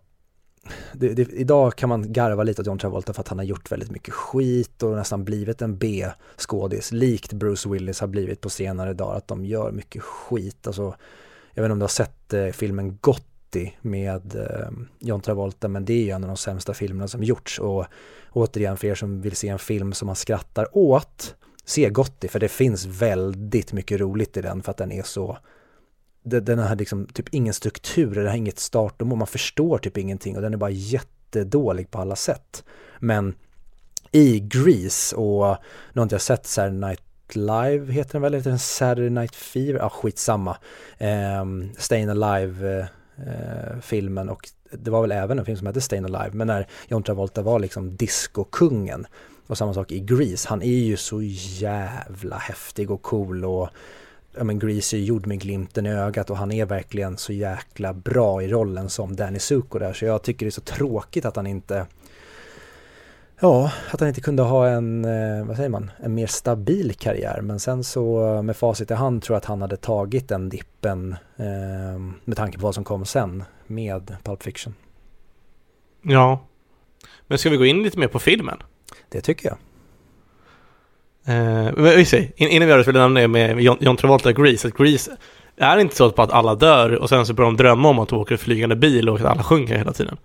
det, det, idag kan man garva lite åt John Travolta för att han har gjort väldigt mycket skit och nästan blivit en B-skådis, likt Bruce Willis har blivit på senare dagar, att de gör mycket skit. Alltså, jag vet inte om du har sett eh, filmen Gotti med eh, John Travolta, men det är ju en av de sämsta filmerna som gjorts. Och återigen, för er som vill se en film som man skrattar åt, se Gotti, för det finns väldigt mycket roligt i den för att den är så den har liksom typ ingen struktur, den har inget start och mål, man förstår typ ingenting och den är bara jättedålig på alla sätt. Men i Grease och nu har inte jag sett Saturday Night Live heter den väl, heter den Saturday Night Fever? Ja, ah, skitsamma. Eh, Stayin' Alive eh, filmen och det var väl även en film som hette Stayin' Alive, men när John Travolta var liksom discokungen och samma sak i Grease, han är ju så jävla häftig och cool och ja men Grease är gjord med glimten i ögat och han är verkligen så jäkla bra i rollen som Danny Zuko där så jag tycker det är så tråkigt att han inte Ja, att han inte kunde ha en, eh, vad säger man, en mer stabil karriär. Men sen så eh, med facit i hand tror jag att han hade tagit den dippen eh, med tanke på vad som kom sen med Pulp Fiction. Ja. Men ska vi gå in lite mer på filmen? Det tycker jag. Uh, innan vi gör det så vill jag nämna med John, John Travolta och Grease, att Grease är inte så att alla dör och sen så börjar de drömma om att de åker flygande bil och att alla sjunger hela tiden.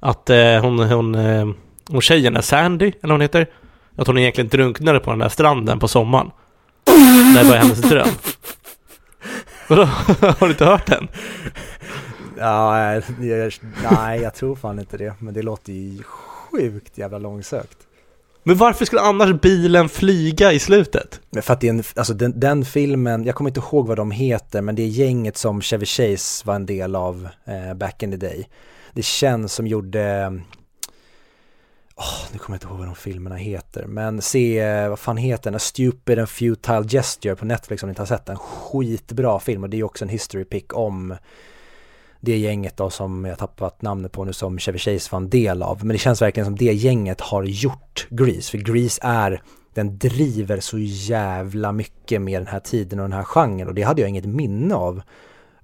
Att uh, hon, hon, uh, hon tjejen är Sandy, eller vad hon heter, att hon egentligen drunknade på den där stranden på sommaren. Det var hennes dröm. Vadå? Har du inte hört den? Ja, jag, nej, jag tror fan inte det. Men det låter ju sjukt jävla långsökt. Men varför skulle annars bilen flyga i slutet? Men för att det är en, alltså den, den, filmen, jag kommer inte ihåg vad de heter, men det är gänget som Chevy Chase var en del av eh, back in the day. Det känns som gjorde, oh, nu kommer jag inte ihåg vad de filmerna heter, men se, vad fan heter den, A Stupid and Futile Gesture på Netflix om ni inte har sett den. Skitbra film och det är också en history pick om det gänget då som jag tappat namnet på nu som Chevy Chase var en del av. Men det känns verkligen som det gänget har gjort Grease. För Grease är, den driver så jävla mycket med den här tiden och den här genren. Och det hade jag inget minne av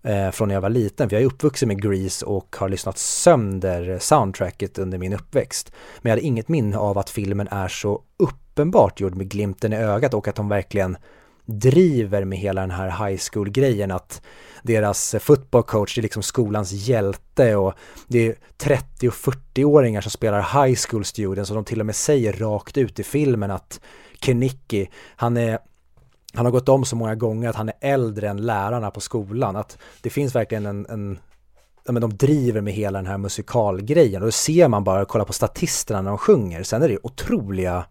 eh, från när jag var liten. För jag är uppvuxen med Grease och har lyssnat sönder soundtracket under min uppväxt. Men jag hade inget minne av att filmen är så uppenbart gjord med glimten i ögat och att de verkligen driver med hela den här high school-grejen att deras football coach är liksom skolans hjälte och det är 30 och 40-åringar som spelar high school students och de till och med säger rakt ut i filmen att Kenicki, han är han har gått om så många gånger att han är äldre än lärarna på skolan. Att det finns verkligen en, en ja, men de driver med hela den här musikalgrejen och då ser man bara, kolla på statisterna när de sjunger. Sen är det otroliga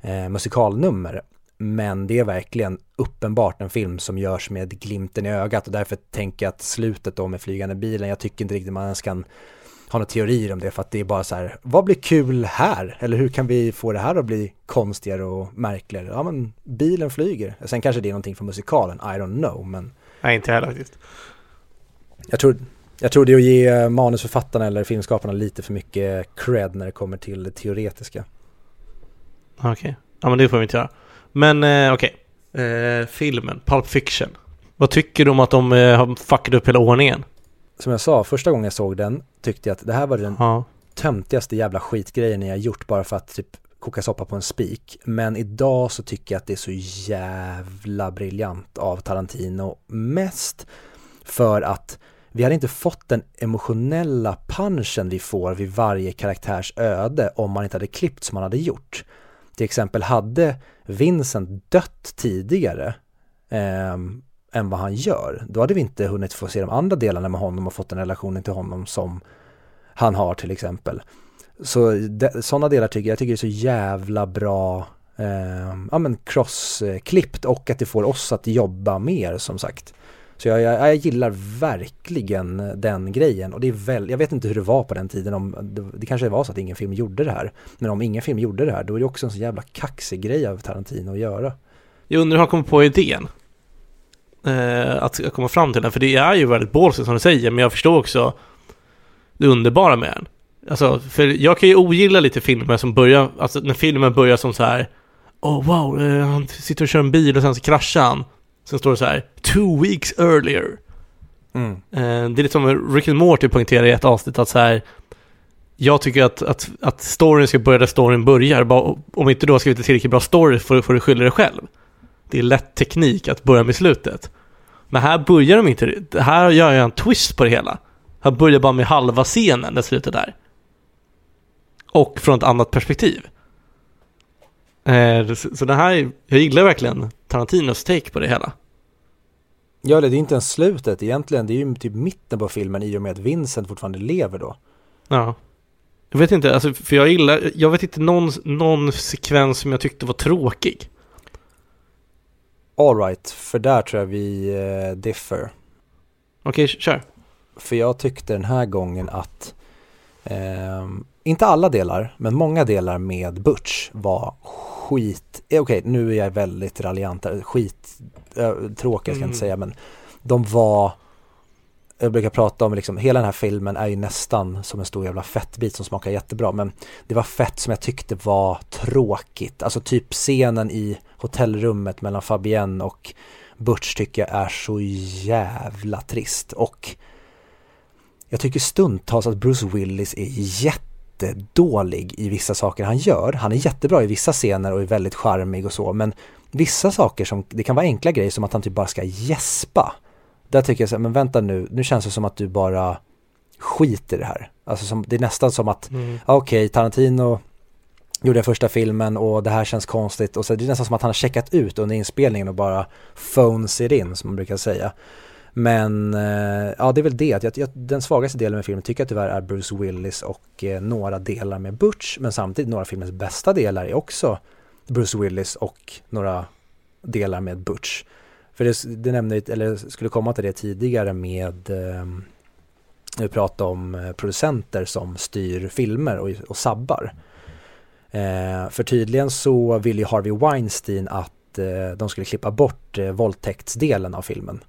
eh, musikalnummer. Men det är verkligen uppenbart en film som görs med glimten i ögat och därför tänker jag att slutet då med flygande bilen, jag tycker inte riktigt man ens kan ha några teorier om det för att det är bara så här, vad blir kul här? Eller hur kan vi få det här att bli konstigare och märkligare? Ja men bilen flyger. Sen kanske det är någonting från musikalen, I don't know men Nej inte heller faktiskt. Jag tror, jag tror det är att ge manusförfattarna eller filmskaparna lite för mycket cred när det kommer till det teoretiska. Okej, okay. ja men det får vi inte göra. Men eh, okej. Okay. Eh, filmen, Pulp Fiction. Vad tycker du om att de eh, har fuckat upp hela ordningen? Som jag sa, första gången jag såg den tyckte jag att det här var den ja. töntigaste jävla skitgrejen jag gjort bara för att typ koka soppa på en spik. Men idag så tycker jag att det är så jävla briljant av Tarantino. Mest för att vi hade inte fått den emotionella punchen vi får vid varje karaktärs öde om man inte hade klippt som man hade gjort. Till exempel hade Vincent dött tidigare eh, än vad han gör, då hade vi inte hunnit få se de andra delarna med honom och fått den relationen till honom som han har till exempel. Så sådana delar tycker jag, jag tycker det är så jävla bra eh, ja men crossklippt och att det får oss att jobba mer som sagt. Så jag, jag, jag, gillar verkligen den grejen och det är väl, jag vet inte hur det var på den tiden om, det, det, kanske var så att ingen film gjorde det här. Men om ingen film gjorde det här då är det också en så jävla kaxig grej av Tarantino att göra. Jag undrar hur han kom på idén. Eh, att komma fram till den, för det är ju väldigt bålsigt som du säger, men jag förstår också det underbara med den. Alltså, för jag kan ju ogilla lite filmer som börjar, alltså när filmen börjar som så här Oh wow, eh, han sitter och kör en bil och sen så kraschar han. Sen står det så här, two weeks earlier. Mm. Eh, det är lite som Rick and Morty poängterar i ett avsnitt att så här, jag tycker att, att, att storyn ska börja där storyn börjar. Bara, om inte du har skrivit en tillräckligt bra story får, får du skylla dig själv. Det är lätt teknik att börja med slutet. Men här börjar de inte, här gör jag en twist på det hela. Här börjar bara med halva scenen där slutet är. Och från ett annat perspektiv. Eh, så, så det här, jag gillar verkligen Tarantinos take på det hela. Ja, det är inte ens slutet egentligen. Det är ju typ mitten på filmen i och med att Vincent fortfarande lever då. Ja. Jag vet inte, alltså, för jag gillar, jag vet inte någon, någon sekvens som jag tyckte var tråkig. Alright, för där tror jag vi eh, differ. Okej, kör. För jag tyckte den här gången att eh, inte alla delar, men många delar med Butch var skit, eh, okej nu är jag väldigt raljant, här, skit, eh, tråkiga ska jag Mm. inte säga, men de var, jag brukar prata om liksom, hela den här filmen är ju nästan som en stor jävla fettbit som smakar jättebra, men det var fett som jag tyckte var tråkigt, alltså typ scenen i hotellrummet mellan Fabienne och Butch tycker jag är så jävla trist och jag tycker stundtals att Bruce Willis är jättedålig i vissa saker han gör. Han är jättebra i vissa scener och är väldigt charmig och så, men vissa saker som, det kan vara enkla grejer som att han typ bara ska gäspa. Där tycker jag så här, men vänta nu, nu känns det som att du bara skiter i det här. Alltså som, det är nästan som att, Mm. ja, okej, Tarantino gjorde den första filmen och det här känns konstigt och så det är nästan som att han har checkat ut under inspelningen och bara phones it in som man brukar säga. Men eh, ja, det är väl det. att Jag, jag, den svagaste delen med filmen tycker jag tyvärr är Bruce Willis och eh, några delar med Butch. Men samtidigt några av filmens bästa delar är också Bruce Willis och några delar med Butch. För det, det nämnde, eller skulle komma till det tidigare med eh, när vi pratade om eh, producenter som styr filmer och, och sabbar. Eh, för tydligen så vill ju Harvey Weinstein att eh, de skulle klippa bort eh, våldtäktsdelen av filmen.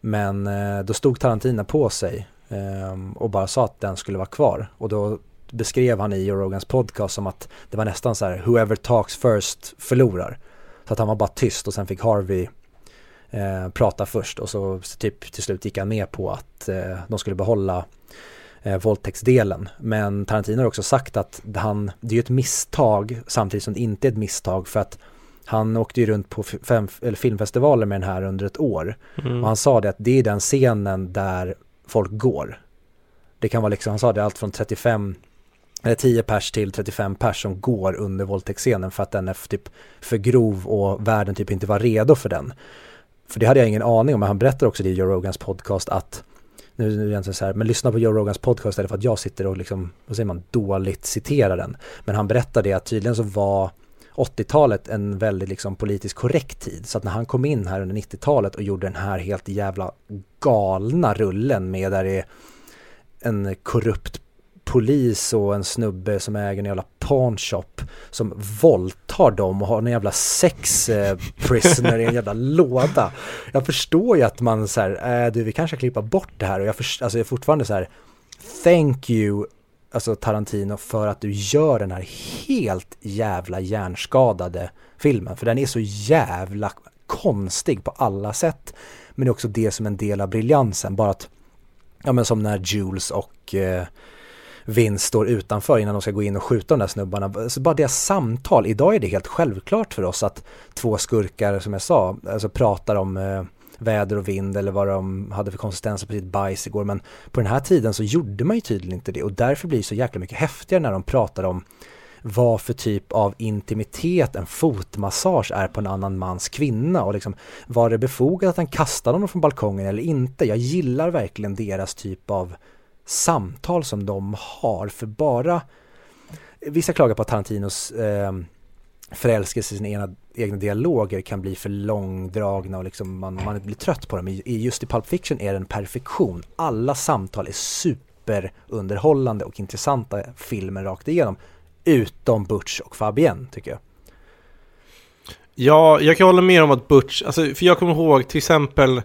Men eh, då stod Tarantino på sig ehm, och bara sa att den skulle vara kvar. Och då beskrev han i Rogans podcast som att det var nästan så här whoever talks first förlorar. Så att han var bara tyst och sen fick Harvey eh, prata först och så typ till slut gick han med på att eh, de skulle behålla eh, våldtäktsdelen. Men Tarantino har också sagt att han, det är ju ett misstag samtidigt som det inte är ett misstag för att han åkte ju runt på fem, eller filmfestivaler med den här under ett år. Mm. Och han sa det att det är den scenen där folk går. Det kan vara liksom, han sa det allt från 35 eller 10 pers till 35 pers som går under våldtäktsscenen för att den är typ för grov och världen typ inte var redo för den. För det hade jag ingen aning om, men han berättar också det i Joe Rogans podcast att nu, nu är det så här, men lyssna på Joe Rogans podcast istället för att jag sitter och liksom, vad säger man, dåligt citerar den. Men han berättar det att tydligen så var 80-talet en väldigt liksom politiskt korrekt tid. Så att när han kom in här under 90-talet och gjorde den här helt jävla galna rullen med där det är en korrupt polis och en snubbe som äger en jävla pawnshop som våldtar dem och har en jävla sex eh, prisoner i en jävla låda. Jag förstår ju att man så här, äh, du vi kanske klippa bort det här och jag, först, alltså jag är fortfarande så här, thank you alltså Tarantino för att du gör den här helt jävla hjärnskadade filmen. För den är så jävla konstig på alla sätt. Men det är också det som en del av briljansen. Bara att, ja men som när Jules och eh, Vince står utanför innan de ska gå in och skjuta de där snubbarna. Så bara deras samtal, idag är det helt självklart för oss att två skurkar som jag sa, alltså pratar om eh, väder och vind eller vad de hade för konsistenser på sitt bajs igår. Men på den här tiden så gjorde man ju tydligen inte det och därför blir det så jäkla mycket häftigare när de pratar om vad för typ av intimitet en fotmassage är på en annan mans kvinna och liksom var det befogat att han kastade honom från balkongen eller inte? Jag gillar verkligen deras typ av samtal som de har för bara vissa klagar på att Tarantinos eh, förälskelse i sin ena egna dialoger kan bli för långdragna och liksom man, man blir trött på dem. I, just i Pulp Fiction är det en perfektion. Alla samtal är superunderhållande och intressanta filmer rakt igenom. Utom Butch och Fabienne tycker jag. Ja, jag kan hålla med om att Butch, alltså, för jag kommer ihåg till exempel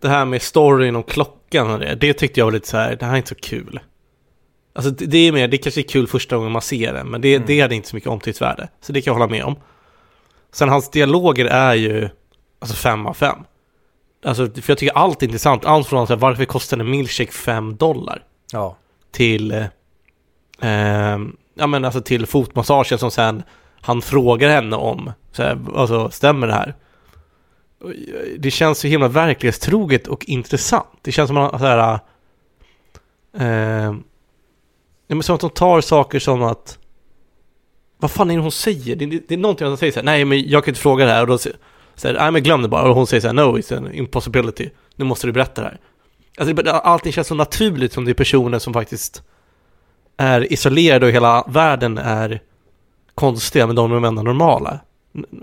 det här med storyn om klockan och det, det tyckte jag var lite så här, det här är inte så kul. Alltså det, det är mer, det kanske är kul första gången man ser det, men det, Mm. det hade inte så mycket omtycktsvärde. Så det kan jag hålla med om. Sen hans dialoger är ju, alltså fem av fem. Alltså, för jag tycker allt är intressant. Allt från här, varför kostar en milkshake 5 dollar? Ja. Till, eh, eh, ja men alltså till fotmassagen som sen han frågar henne om. Så här, alltså, stämmer det här? Det känns så himla verklighetstroget och intressant. Det känns som att så här, eh, ja, men som att de tar saker som att vad fan är det hon säger? Det, det, det är någonting hon säger så här, nej men jag kan inte fråga det här. Och då säger så här, nej men glöm det bara. Och hon säger så här, no it's an impossibility. Nu måste du berätta det här. Alltså det, allting känns så naturligt som det är personer som faktiskt är isolerade och hela världen är konstiga men de är ändå normala.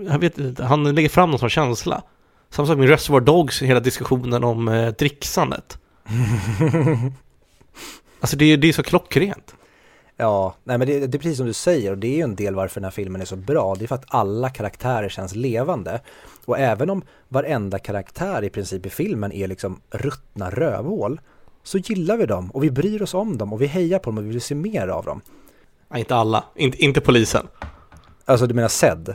Jag vet inte, han lägger fram någon sån känsla. Samma sak med Reservoir Dogs, hela diskussionen om eh, dricksandet. Alltså det, är- det är så klockrent Ja, nej men det, det är precis som du säger och det är ju en del varför den här filmen är så bra. Det är för att alla karaktärer känns levande. Och även om varenda karaktär i princip i filmen är liksom ruttna rövhål så gillar vi dem och vi bryr oss om dem och vi hejar på dem och vi vill se mer av dem. Nej, inte alla, inte, inte polisen Alltså du menar Zed?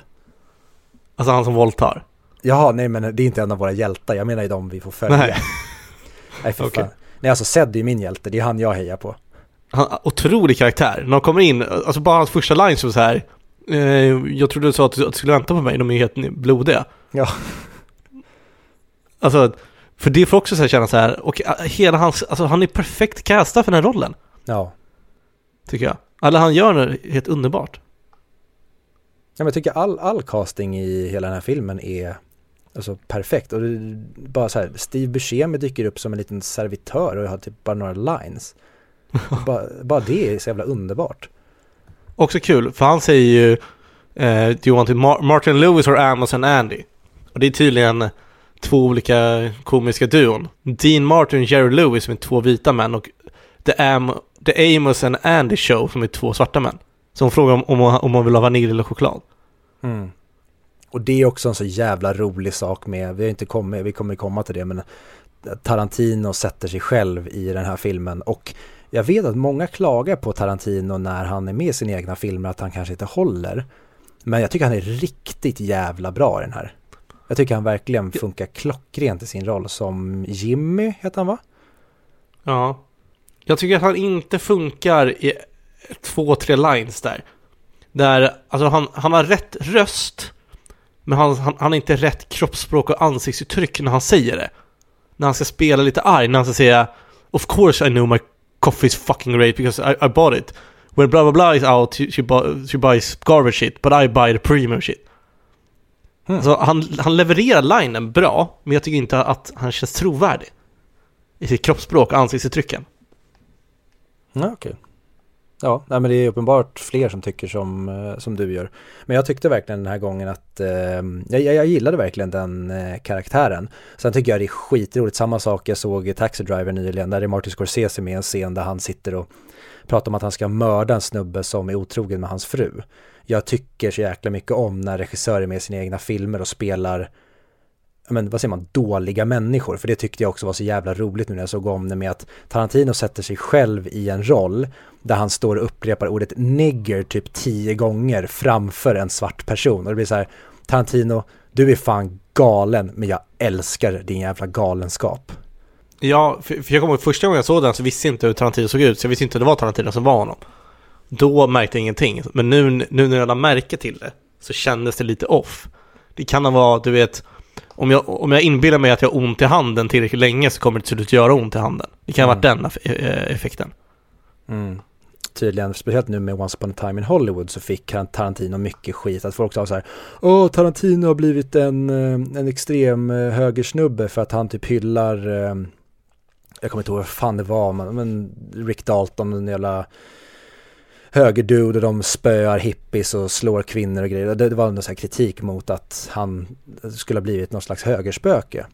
Alltså han som våldtar Jaha, nej men det är inte en av våra hjältar, jag menar ju de vi får följa. Nej. nej för Okej. fan. Nej alltså Zed är ju min hjälte, det är han jag hejar på. Han, otrolig karaktär. När de kommer in, alltså bara hans första line så så här. Eh, jag trodde du sa att du, att du skulle vänta på mig, de är ju helt blodiga. Ja. Alltså, för det får också så här känna så här, och eh, hela hans, alltså han är perfekt castad för den här rollen, Ja. tycker jag. Alla han gör är helt underbart. Ja, men jag tycker all, all casting i hela den här filmen är alltså, perfekt. Och bara så här, Steve Buscemi dyker upp som en liten servitör och har typ bara några lines. bara, bara det är så jävla underbart. Också kul, för han säger ju eh, Do you want Mar- Martin Lewis or and Andy? Och det är tydligen två olika komiska duon. Dean Martin och Jerry Lewis som är två vita män och The, Am- The Amos and Andy Show som är två svarta män. Så hon frågar om, om, om man vill ha vanilj eller choklad. Mm. Och det är också en så jävla rolig sak med, vi har inte kommit, vi kommer komma till det, men Tarantino sätter sig själv i den här filmen och jag vet att många klagar på Tarantino när han är med i sina egna filmer att han kanske inte håller. Men jag tycker han är riktigt jävla bra i den här. Jag tycker han verkligen funkar klockrent i sin roll som Jimmy, heter han va? Ja. Jag tycker att han inte funkar i två, tre lines där. Där, alltså han, han har rätt röst, men han, han, han har inte rätt kroppsspråk och ansiktsuttryck när han säger det. När han ska spela lite arg, när han ska säga Of course I know my coffee is fucking great because I, I bought it. When blah blah blah is out, she, she, bu- she buys garbage shit, but I buy the premium shit. Hmm. Alltså han, han levererar linen bra, men jag tycker inte att han känns trovärdig. I sitt kroppsspråk och ansiktsuttrycken. Ja, okej. Ja, nej, men det är uppenbart fler som tycker som, eh, som du gör. Men jag tyckte verkligen den här gången att eh, jag, jag gillade verkligen den eh, karaktären. Sen tycker jag det är skitroligt, samma sak jag såg i Taxi Driver nyligen, där är Martin Scorsese med en scen där han sitter och pratar om att han ska mörda en snubbe som är otrogen med hans fru. Jag tycker så jäkla mycket om när regissörer med sina egna filmer och spelar men vad säger man, dåliga människor. För det tyckte jag också var så jävla roligt nu när jag såg om det med att Tarantino sätter sig själv i en roll där han står och upprepar ordet nigger typ tio gånger framför en svart person. Och det blir så här, Tarantino, du är fan galen, men jag älskar din jävla galenskap. Ja, för, jag kommer ihåg första gången jag såg den så visste jag inte hur Tarantino såg ut, så jag visste inte att det var Tarantino som var honom. Då märkte jag ingenting, men nu, nu när jag lade märke till det så kändes det lite off. Det kan ha varit, du vet, om jag, om jag inbillar mig att jag har ont i handen tillräckligt länge så kommer det till slut göra ont i handen. Det kan ha varit den eff- eh, effekten. Mm. Tydligen, speciellt nu med Once upon a time in Hollywood så fick han Tarantino mycket skit. Att folk sa så här, åh Tarantino har blivit en, eh, en extrem eh, högersnubbe för att han typ hyllar, jag kommer inte ihåg vad fan det var, men, Rick Dalton, en jävla högerdude och de spöar hippies och slår kvinnor och grejer. Det, det var en sån här kritik mot att han skulle ha blivit någon slags högerspöke.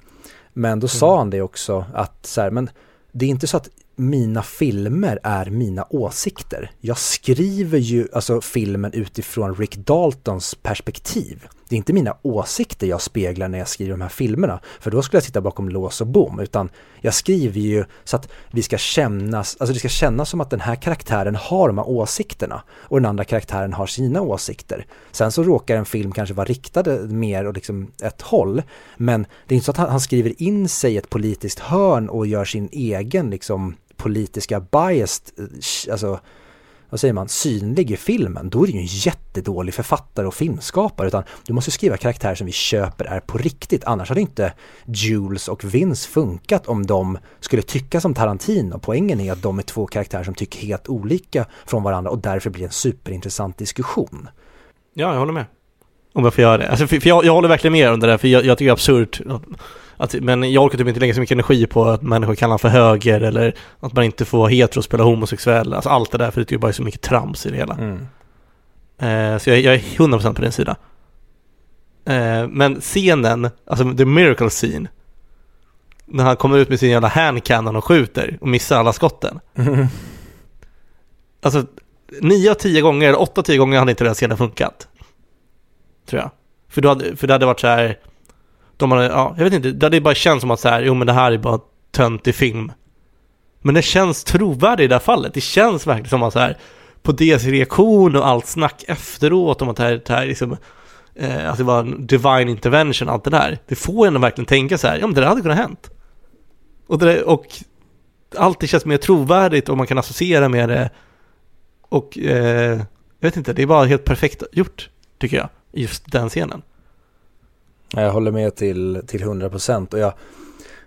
Men då sa han det också att så här, men det är inte så att mina filmer är mina åsikter. Jag skriver ju alltså filmen utifrån Rick Daltons perspektiv det är inte mina åsikter jag speglar när jag skriver de här filmerna, för då skulle jag sitta bakom lås och bom, utan jag skriver ju så att vi ska kännas, alltså det ska kännas som att den här karaktären har de här åsikterna och den andra karaktären har sina åsikter. Sen så råkar en film kanske vara riktad mer åt liksom ett håll, men det är inte så att han, han skriver in sig i ett politiskt hörn och gör sin egen liksom politiska bias, eh, alltså vad säger man, synlig i filmen, då är det ju en jättedålig författare och filmskapare, utan du måste skriva karaktärer som vi köper är på riktigt, annars hade inte Jules och Vince funkat om de skulle tycka som Tarantino. Poängen är att de är två karaktärer som tycker helt olika från varandra och därför blir det en superintressant diskussion. Ja, jag håller med. Om jag får göra det. Alltså, för, för jag, jag håller verkligen med om det där, för jag, jag tycker det är absurt att, men jag orkar typ inte lägga så mycket energi på att människor kallar för höger eller att man inte får hetero spela homosexuell. Alltså allt det där, för det är bara så mycket trams i det hela. Mm. Eh, så jag, jag är 100% på din sida. Eh, men scenen, alltså the miracle scene, när han kommer ut med sin jävla handcannon och skjuter och missar alla skotten. Mm. Alltså, nio av tio gånger, eller åtta av tio gånger hade inte den scenen funkat. Tror jag. För, då hade, för det hade varit så här de hade, ja, jag vet inte, det hade bara känts som att så här, jo men det här är bara töntig film. Men det känns trovärdigt i det här fallet. Det känns verkligen som att så här, på deras reaktion och allt snack efteråt om att det här, det här liksom, eh, att det var en divine intervention, allt det där. Det får en att verkligen tänka så här, ja men det där hade kunnat hänt. Och, det, och allt det känns mer trovärdigt och man kan associera med det. Och eh, jag vet inte, det är bara helt perfekt gjort, tycker jag, just den scenen. Jag håller med till, till 100% och jag,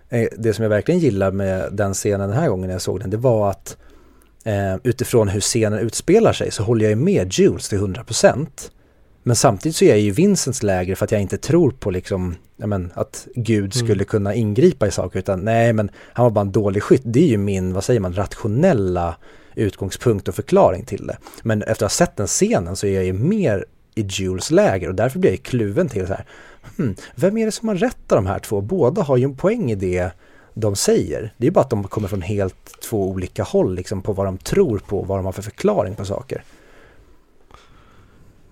eh, det som jag verkligen gillar med den scenen den här gången när jag såg den, det var att eh, utifrån hur scenen utspelar sig så håller jag med Jules till 100%. Men samtidigt så är jag ju Vincents läger för att jag inte tror på liksom, men, att Gud mm. skulle mm. kunna ingripa i saker utan nej men han var bara en dålig skytt. Det är ju min, vad säger man, rationella utgångspunkt och förklaring till det. Men efter att ha sett den scenen så är jag ju mer i Jules läger och därför blir jag kluven till så här, hmm, vem är det som har rätt av de här två? Båda har ju en poäng i det de säger. Det är bara att de kommer från helt två olika håll liksom på vad de tror på, vad de har för förklaring på saker.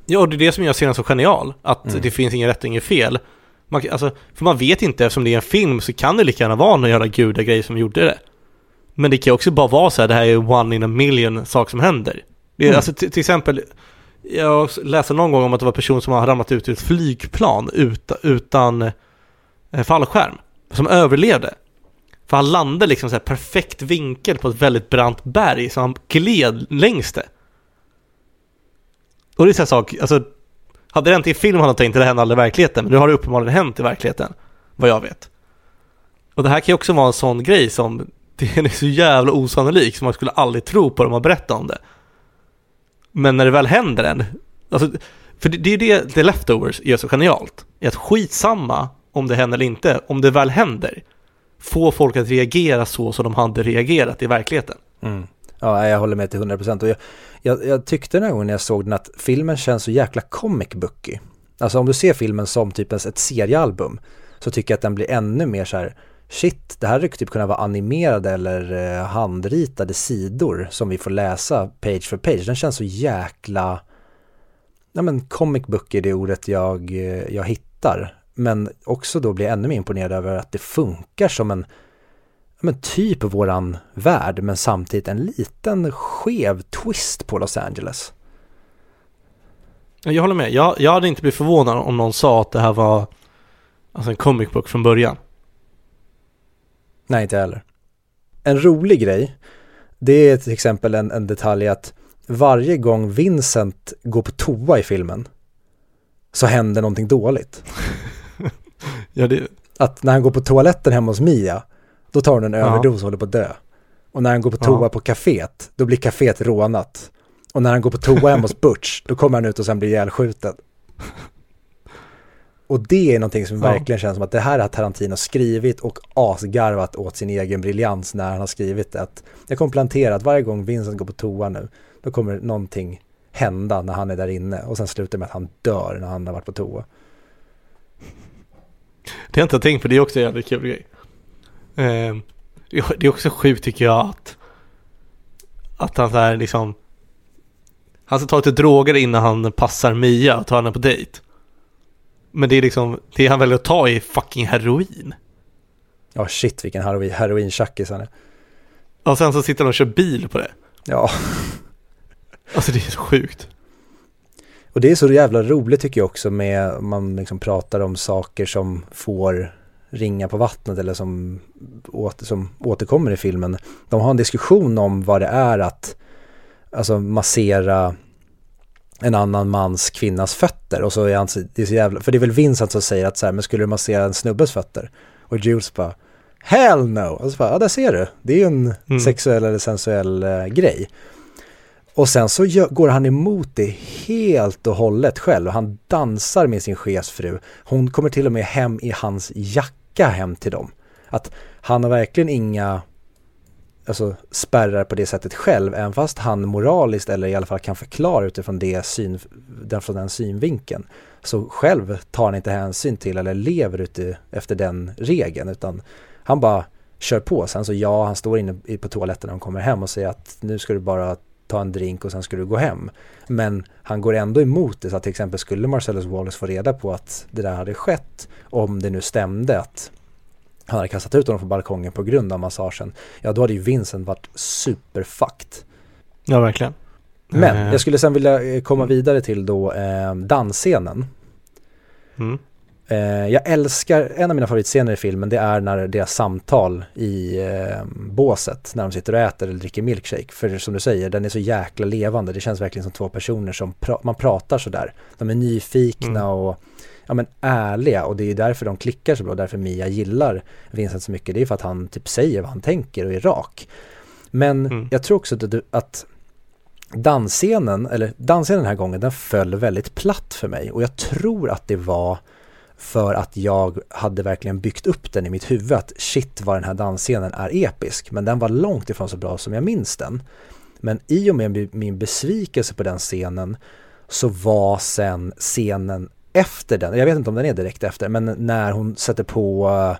Ja, och det är det som gör serien så genial, att mm. det finns inget rätt och inget fel. Man, alltså, för man vet inte, eftersom det är en film så kan det lika gärna vara någon jävla gudagrej som gjorde det. Men det kan också bara vara så här, det här är one in a million sak som händer. Det är, mm. alltså, till exempel, jag läste någon gång om att det var en person som har ramlat ut ur ett flygplan utan, utan fallskärm. Som överlevde. För han landade liksom så här perfekt vinkel på ett väldigt brant berg så han gled längs det. Och det är så här sak, alltså hade det hänt i film hade jag tänkt att det hände aldrig i verkligheten, men nu har det uppenbarligen hänt i verkligheten, vad jag vet. Och det här kan ju också vara en sån grej som, det är så jävla osannolik så man skulle aldrig tro på det om man berättar om det. Men när det väl händer en, alltså, för det, det är det The Leftovers gör så genialt, är att skitsamma om det händer eller inte, om det väl händer, få folk att reagera så som de hade reagerat i verkligheten. Mm. Ja, jag håller med till 100% och jag, jag, jag tyckte den här gången när jag såg den att filmen känns så jäkla comic booky. Alltså om du ser filmen som typ ett seriealbum så tycker jag att den blir ännu mer så här shit, det här skulle typ kunna vara animerade eller eh, handritade sidor som vi får läsa page för page. Den känns så jäkla, ja men comic book är det ordet jag, eh, jag hittar. Men också då blir jag ännu mer imponerad över att det funkar som en, men typ våran värld men samtidigt en liten skev twist på Los Angeles. Jag håller med. Jag, jag hade inte blivit förvånad om någon sa att det här var alltså en comic book från början. Nej, inte heller. En rolig grej, det är till exempel en, en detalj att varje gång Vincent går på toa i filmen så händer någonting dåligt. ja, det... Att när han går på toaletten hemma hos Mia, då tar hon en överdos och håller på att dö. Och när han går på toa ja. på kaféet, då blir kaféet rånat. Och när han går på toa hemma hos Butch, då kommer han ut och sen blir ihjälskjuten. Och det är någonting som ja. verkligen känns som att det här har Tarantino skrivit och asgarvat åt sin egen briljans när han har skrivit det. Att jag kommer plantera att varje gång Vincent går på toa nu, då kommer någonting hända när han är där inne och sen slutar med att han dör när han har varit på toa. Det har jag inte tänkt på, det är också en jävligt kul grej. Eh, det är också sjukt tycker jag att, att han så här liksom, han ska ta lite droger innan han passar Mia och tar henne på dejt. Men det är liksom, det han väljer att ta är fucking heroin. Ja shit vilken heroin, heroin-tjackis han är. Och sen så sitter han och kör bil på det. Ja. Alltså det är så sjukt. Och det är så jävla roligt tycker jag också med, man liksom pratar om saker som får ringa på vattnet eller som, åter, som återkommer i filmen. De har en diskussion om vad det är att alltså massera en annan mans kvinnas fötter och så är han, det är så jävla, för det är väl Vincent som säger att så här, men skulle du massera en snubbes fötter? Och Jules bara, hell no! Och så bara, ja där ser du, det är ju en mm. sexuell eller sensuell eh, grej. Och sen så gör, går han emot det helt och hållet själv. Han dansar med sin chefsfru. Hon kommer till och med hem i hans jacka hem till dem. Att han har verkligen inga alltså, spärrar på det sättet själv, även fast han moraliskt eller i alla fall kan förklara utifrån det syn, den, från den synvinkeln. Så själv tar han inte hänsyn till eller lever ute efter den regeln, utan han bara kör på. Sen så ja, han står inne på toaletten när han kommer hem och säger att nu ska du bara ta en drink och sen ska du gå hem. Men han går ändå emot det, så att till exempel skulle Marcellus Wallace få reda på att det där hade skett, om det nu stämde att han hade kastat ut honom från balkongen på grund av massagen, ja då hade ju Vincent varit superfucked. Ja, verkligen. Men eh. jag skulle sen vilja eh, komma vidare till då eh, dansscenen. Mm. Eh, jag älskar, en av mina favoritscener i filmen det är när deras samtal i eh, båset, när de sitter och äter eller dricker milkshake. För som du säger, den är så jäkla levande. Det känns verkligen som två personer som pra man pratar sådär. De är nyfikna mm. och ja, men ärliga och det är därför de klickar så bra. Därför Mia gillar Vincent så mycket. Det är för att han typ säger vad han tänker och är rak. Men mm. jag tror också att, att dansscenen, eller dansscenen den här gången, den föll väldigt platt för mig. Och jag tror att det var för att jag hade verkligen byggt upp den i mitt huvud att shit vad den här dansscenen är episk. Men den var långt ifrån så bra som jag minns den. Men i och med min besvikelse på den scenen så var sen scenen efter den, jag vet inte om den är direkt efter, men när hon sätter på uh,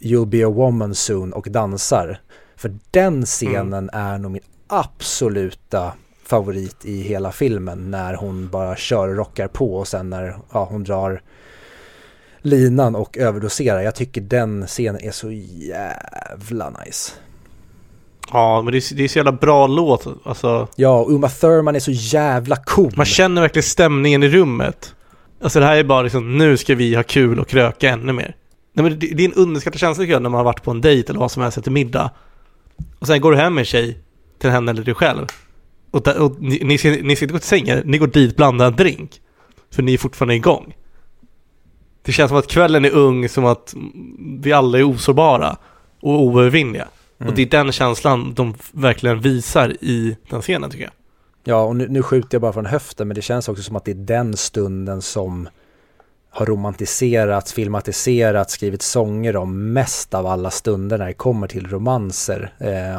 You'll be a woman soon och dansar. För den scenen mm. är nog min absoluta favorit i hela filmen när hon bara kör och rockar på och sen när ja, hon drar linan och överdoserar. Jag tycker den scenen är så jävla nice. Ja, men det är, det är så jävla bra låt. Alltså... Ja, Uma Thurman är så jävla cool. Man känner verkligen stämningen i rummet. Alltså det här är bara liksom, nu ska vi ha kul och kröka ännu mer. Nej, men det, det är en underskattad känsla när man har varit på en dejt eller vad som helst, till middag. Och sen går du hem med en tjej, till henne eller dig själv. Och, där, och ni, ni, ni gå till sängen, ni går dit, blandar en drink. För ni är fortfarande igång. Det känns som att kvällen är ung, som att vi alla är osårbara och oövervinnliga. Mm. Och det är den känslan de verkligen visar i den scenen tycker jag. Ja, och nu, nu skjuter jag bara från höften, men det känns också som att det är den stunden som har romantiserats, filmatiserats, skrivit sånger om mest av alla stunder när det kommer till romanser eh,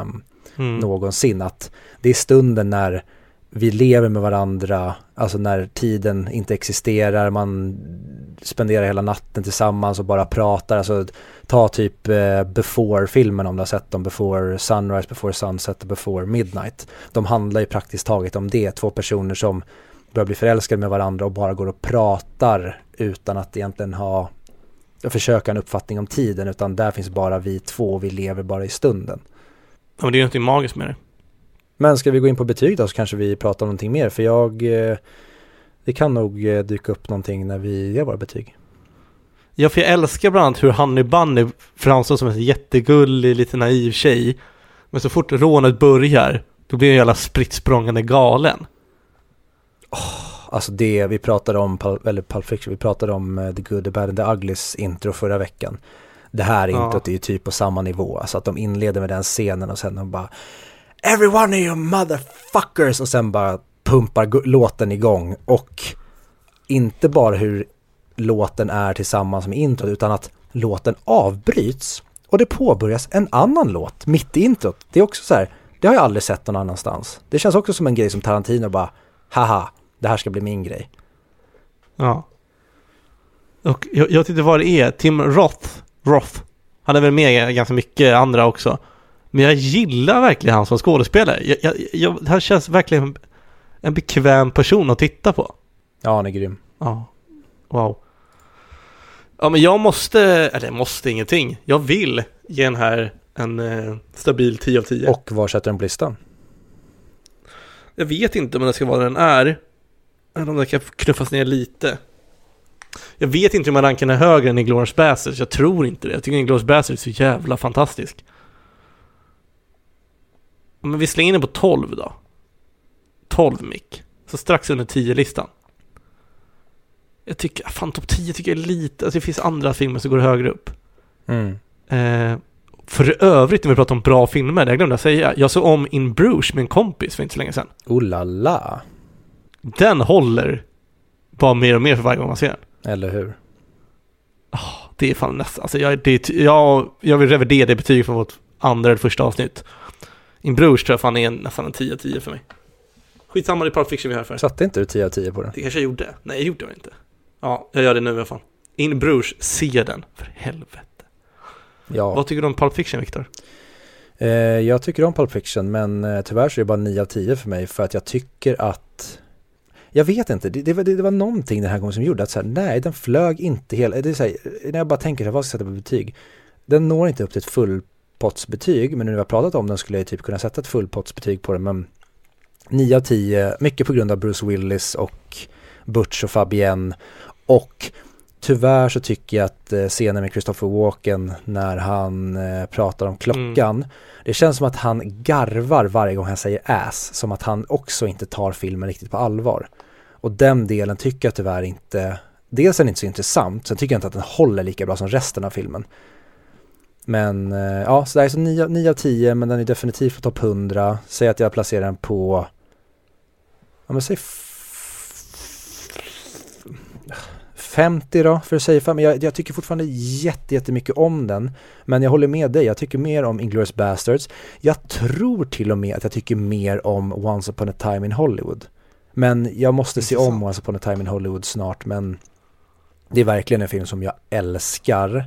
mm. någonsin. Att det är stunden när vi lever med varandra, alltså när tiden inte existerar, man spenderar hela natten tillsammans och bara pratar. Alltså ta typ eh, Before-filmen om du har sett dem, Before Sunrise, Before Sunset och Before Midnight. De handlar ju praktiskt taget om det, två personer som börjar bli förälskade med varandra och bara går och pratar utan att egentligen ha försöka en uppfattning om tiden utan där finns bara vi två och vi lever bara i stunden. Ja men det är ju någonting magiskt med det. Men ska vi gå in på betyg då så kanske vi pratar om någonting mer för jag eh, det kan nog eh, dyka upp någonting när vi ger våra betyg. Ja, för jag älskar bland annat hur Honey Bunny framstår som en jättegullig, lite naiv tjej. Men så fort rånet börjar, då blir hon jävla spritt galen. Oh, alltså det, vi pratade om, eller Pulp Fiction, vi pratade om uh, The Good, The Bad and The Uglys intro förra veckan. Det här ja. introt är ju typ på samma nivå, alltså att de inleder med den scenen och sen de bara Everyone of you motherfuckers och sen bara pumpar låten igång och inte bara hur låten är tillsammans med introt utan att låten avbryts och det påbörjas en annan låt mitt i introt. Det är också så här, det har jag aldrig sett någon annanstans. Det känns också som en grej som Tarantino bara, haha, det här ska bli min grej. Ja. Och jag, jag tyckte vad det är, e, Tim Roth, Roth, han är väl med ganska mycket andra också. Men jag gillar verkligen han som skådespelare. Jag, jag, jag, han känns verkligen en bekväm person att titta på. Ja, han är grym. Ja, wow. Ja men jag måste, eller måste ingenting. Jag vill ge den här en eh, stabil 10 av 10. Och var sätter den på listan? Jag vet inte om den ska vara den är. Eller om den kan knuffas ner lite. Jag vet inte om jag rankar den högre än Inglourious Basterds. Jag tror inte det. Jag tycker Inglourious Basterds är så jävla fantastisk. Men vi slänger den på 12 då. 12 mick. Så strax under 10-listan. Jag tycker, fan topp 10 tycker jag är lite, alltså det finns andra filmer som går högre upp. Mm. Eh, för övrigt när vi pratar om bra filmer, det jag glömde säga. Jag såg om In Bruges med en kompis för inte så länge sedan. Oh la la. Den håller bara mer och mer för varje gång man ser den. Eller hur? Det är fan nästan, alltså jag, det, jag, jag vill revidera det betyget från vårt andra eller första avsnitt. In Bruges tror jag fan är en, nästan en 10-10 för mig. Skitsamma, det är Pulp Fiction vi här för. Satte inte du 10 av 10 på den? Det kanske jag gjorde. Nej, jag gjorde det inte. Ja, jag gör det nu i alla fall. In Bruges, se den. För helvete. Ja. Vad tycker du om Pulp Fiction, Viktor? Eh, jag tycker om Pulp Fiction men eh, tyvärr så är det bara 9 av 10 för mig för att jag tycker att jag vet inte, det, det, var, det var någonting den här gången som gjorde att så här, nej den flög inte hela, det är så här, när jag bara tänker så här, vad ska jag sätta på betyg? Den når inte upp till ett fullpottsbetyg men nu när vi har pratat om den skulle jag typ kunna sätta ett fullpottsbetyg på den men 9 av 10, mycket på grund av Bruce Willis och Butch och Fabienne och tyvärr så tycker jag att eh, scenen med Christopher Walken när han eh, pratar om klockan det känns som att han garvar varje gång han säger ass, som att han också inte tar filmen riktigt på allvar. Och den delen tycker jag tyvärr inte, dels är den inte så intressant, sen tycker jag inte att den håller lika bra som resten av filmen. Men eh, ja, så det är så 9, 9 av 10, men den är definitivt på topp 100. Säg att jag placerar den på, ja men säg f- 50 då, för att säga fem. Jag, jag tycker fortfarande jätte, jättemycket om den. Men jag håller med dig, jag tycker mer om Inglourious Basterds. Jag tror till och med att jag tycker mer om Once upon a time in Hollywood. Men jag måste se om. Once upon a time in Hollywood snart, men det är verkligen en film som jag älskar.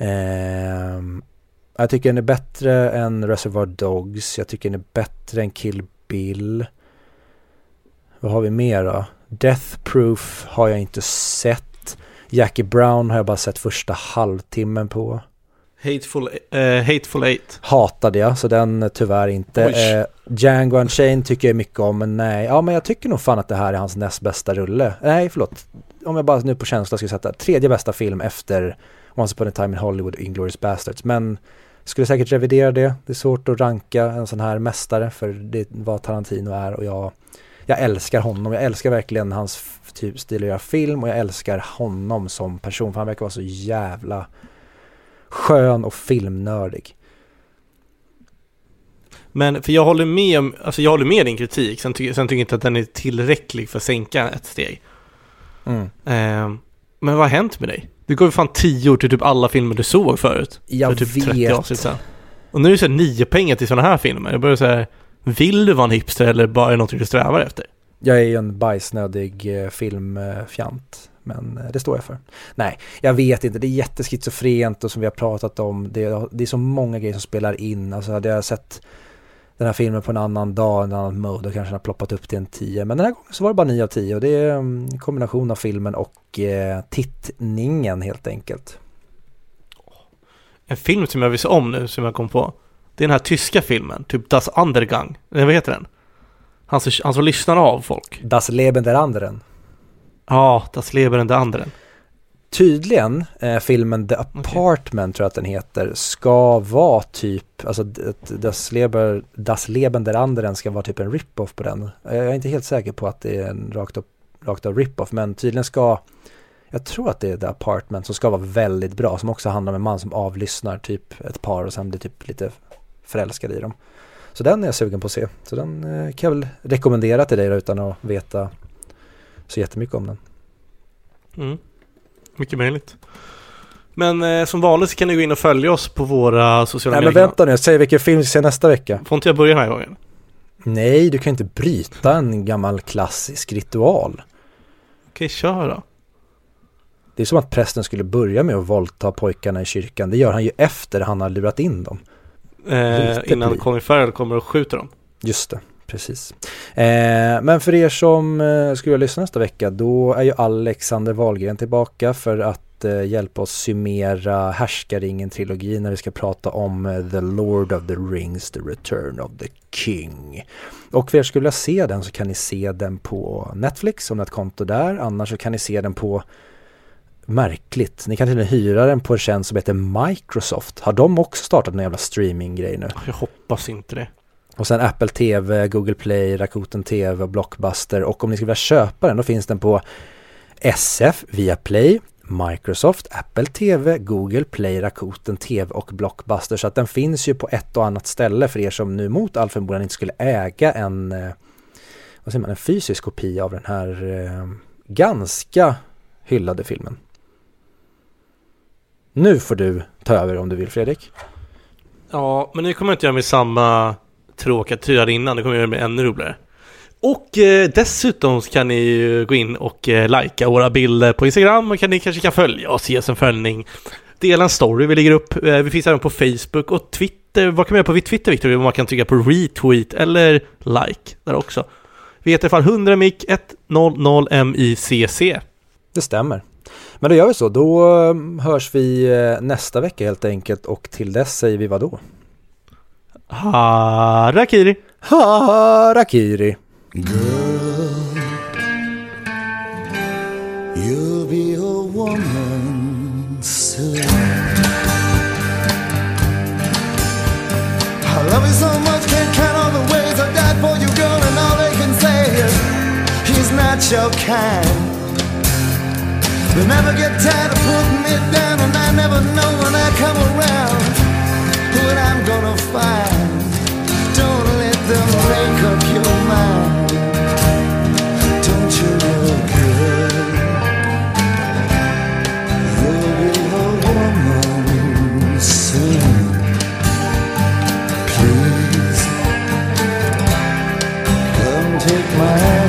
Ehm, jag tycker den är bättre än Reservoir Dogs, jag tycker den är bättre än Kill Bill. Vad har vi mer då? Death Proof har jag inte sett. Jackie Brown har jag bara sett första halvtimmen på. Hateful, eh, Hateful Eight. Hatade jag, så den eh, tyvärr inte. Eh, Django Unchained tycker jag mycket om, men nej. Ja, men jag tycker nog fan att det här är hans näst bästa rulle. Nej, förlåt. Om jag bara nu på känsla skulle sätta tredje bästa film efter Once upon a time in Hollywood och Inglourious Basterds. Men skulle säkert revidera det. Det är svårt att ranka en sån här mästare för det är vad Tarantino är och jag, jag älskar honom. Jag älskar verkligen hans typ stil att göra film och jag älskar honom som person för han verkar vara så jävla skön och filmnördig. Men för jag håller med om, alltså jag håller med din kritik, sen, ty sen tycker jag inte att den är tillräcklig för att sänka ett steg. Mm. Eh, men vad har hänt med dig? Du gav ju fan 10 till typ alla filmer du såg förut. Jag för typ 30 vet. sedan. Och nu är det så här 9 pengar till sådana här filmer. Jag börjar säga, vill du vara en hipster eller bara är det något du strävar efter? Jag är ju en bajsnödig eh, filmfjant. Men eh, det står jag för. Nej, jag vet inte. Det är jätteschizofrent och som vi har pratat om. Det, det är så många grejer som spelar in. Alltså hade jag sett den här filmen på en annan dag, en annan mode, då kanske den har ploppat upp till en 10. Men den här gången så var det bara 9 av 10 och det är mm, en kombination av filmen och eh, tittningen helt enkelt. En film som jag vill se om nu, som jag kom på. Det är den här tyska filmen, typ Das Undergang. Eller vad heter den? Han som, han som lyssnar av folk. Das Leben der anderen. Ja, Das Leben der Anderen. Tydligen, eh, filmen The Apartment tror jag att den heter, ska vara typ, alltså Das, Leber, das Leben der anderen ska vara typ en rip-off på den. Jag är inte helt säker på att det är en rakt, upp, rakt av rip-off, men tydligen ska, jag tror att det är The Apartment som ska vara väldigt bra, som också handlar om en man som avlyssnar typ ett par och sen blir typ lite förälskad i dem. Så den är jag sugen på att se. Så den eh, kan jag väl rekommendera till dig då, utan att veta så jättemycket om den. Mm. Mycket möjligt. Men eh, som vanligt så kan ni gå in och följa oss på våra sociala Nej men medier. vänta nu, säger vilken film vi ska se nästa vecka. Får inte jag börja den här gången? Nej, du kan inte bryta en gammal klassisk ritual. Okej, kör då. Det är som att prästen skulle börja med att våldta pojkarna i kyrkan. Det gör han ju efter han har lurat in dem. Eh, innan. Colin Farrell kommer och skjuter dem. Just det, precis. Eh, men för er som eh, skulle lyssna nästa vecka, då är ju Alexander Wahlgren tillbaka för att eh, hjälpa oss summera Härskaringen-trilogin när vi ska prata om eh, The Lord of the Rings, The Return of the King. Och för er skulle vilja se den så kan ni se den på Netflix om ni har ett konto där. Annars så kan ni se den på Märkligt. Ni kan till och med hyra den på en tjänst som heter Microsoft. Har de också startat en jävla streaminggrej nu? Jag hoppas inte det. Och sen Apple TV, Google Play, Rakuten TV, Blockbuster och om ni skulle vilja köpa den då finns den på SF, Viaplay, Microsoft, Apple TV, Google Play, Rakuten TV och Blockbuster. Så att den finns ju på ett och annat ställe för er som nu mot all förmodan inte skulle äga en, eh, vad säger man, en fysisk kopia av den här eh, ganska hyllade filmen. Nu får du ta över om du vill Fredrik. Ja, men nu kommer jag inte göra med samma tråkiga tyrar innan, det kommer göra det ännu roligare. Och eh, dessutom så kan ni ju gå in och eh, likea våra bilder på Instagram och kan ni kanske kan följa oss, ge oss en följning. Dela en story vi lägger upp. Eh, vi finns även på Facebook och Twitter. Vad kan man göra på Twitter, Victor? Man kan trycka på retweet eller like där också. Vi heter i alla fall 100mic 100micc. Det stämmer. Men då gör vi så, då eh, hörs vi eh, nästa vecka helt enkelt och till dess säger vi vad då? Harakiri! Harakiri! Girl, you'll be a woman soon. I love you so much, can't count all the ways I died for you, girl, and all they can say is he's not your kind. They never get tired of putting me down, and I never know when I come around what I'm gonna find. Don't let them make up your mind. Don't you look good? You'll be a woman soon. Please come take my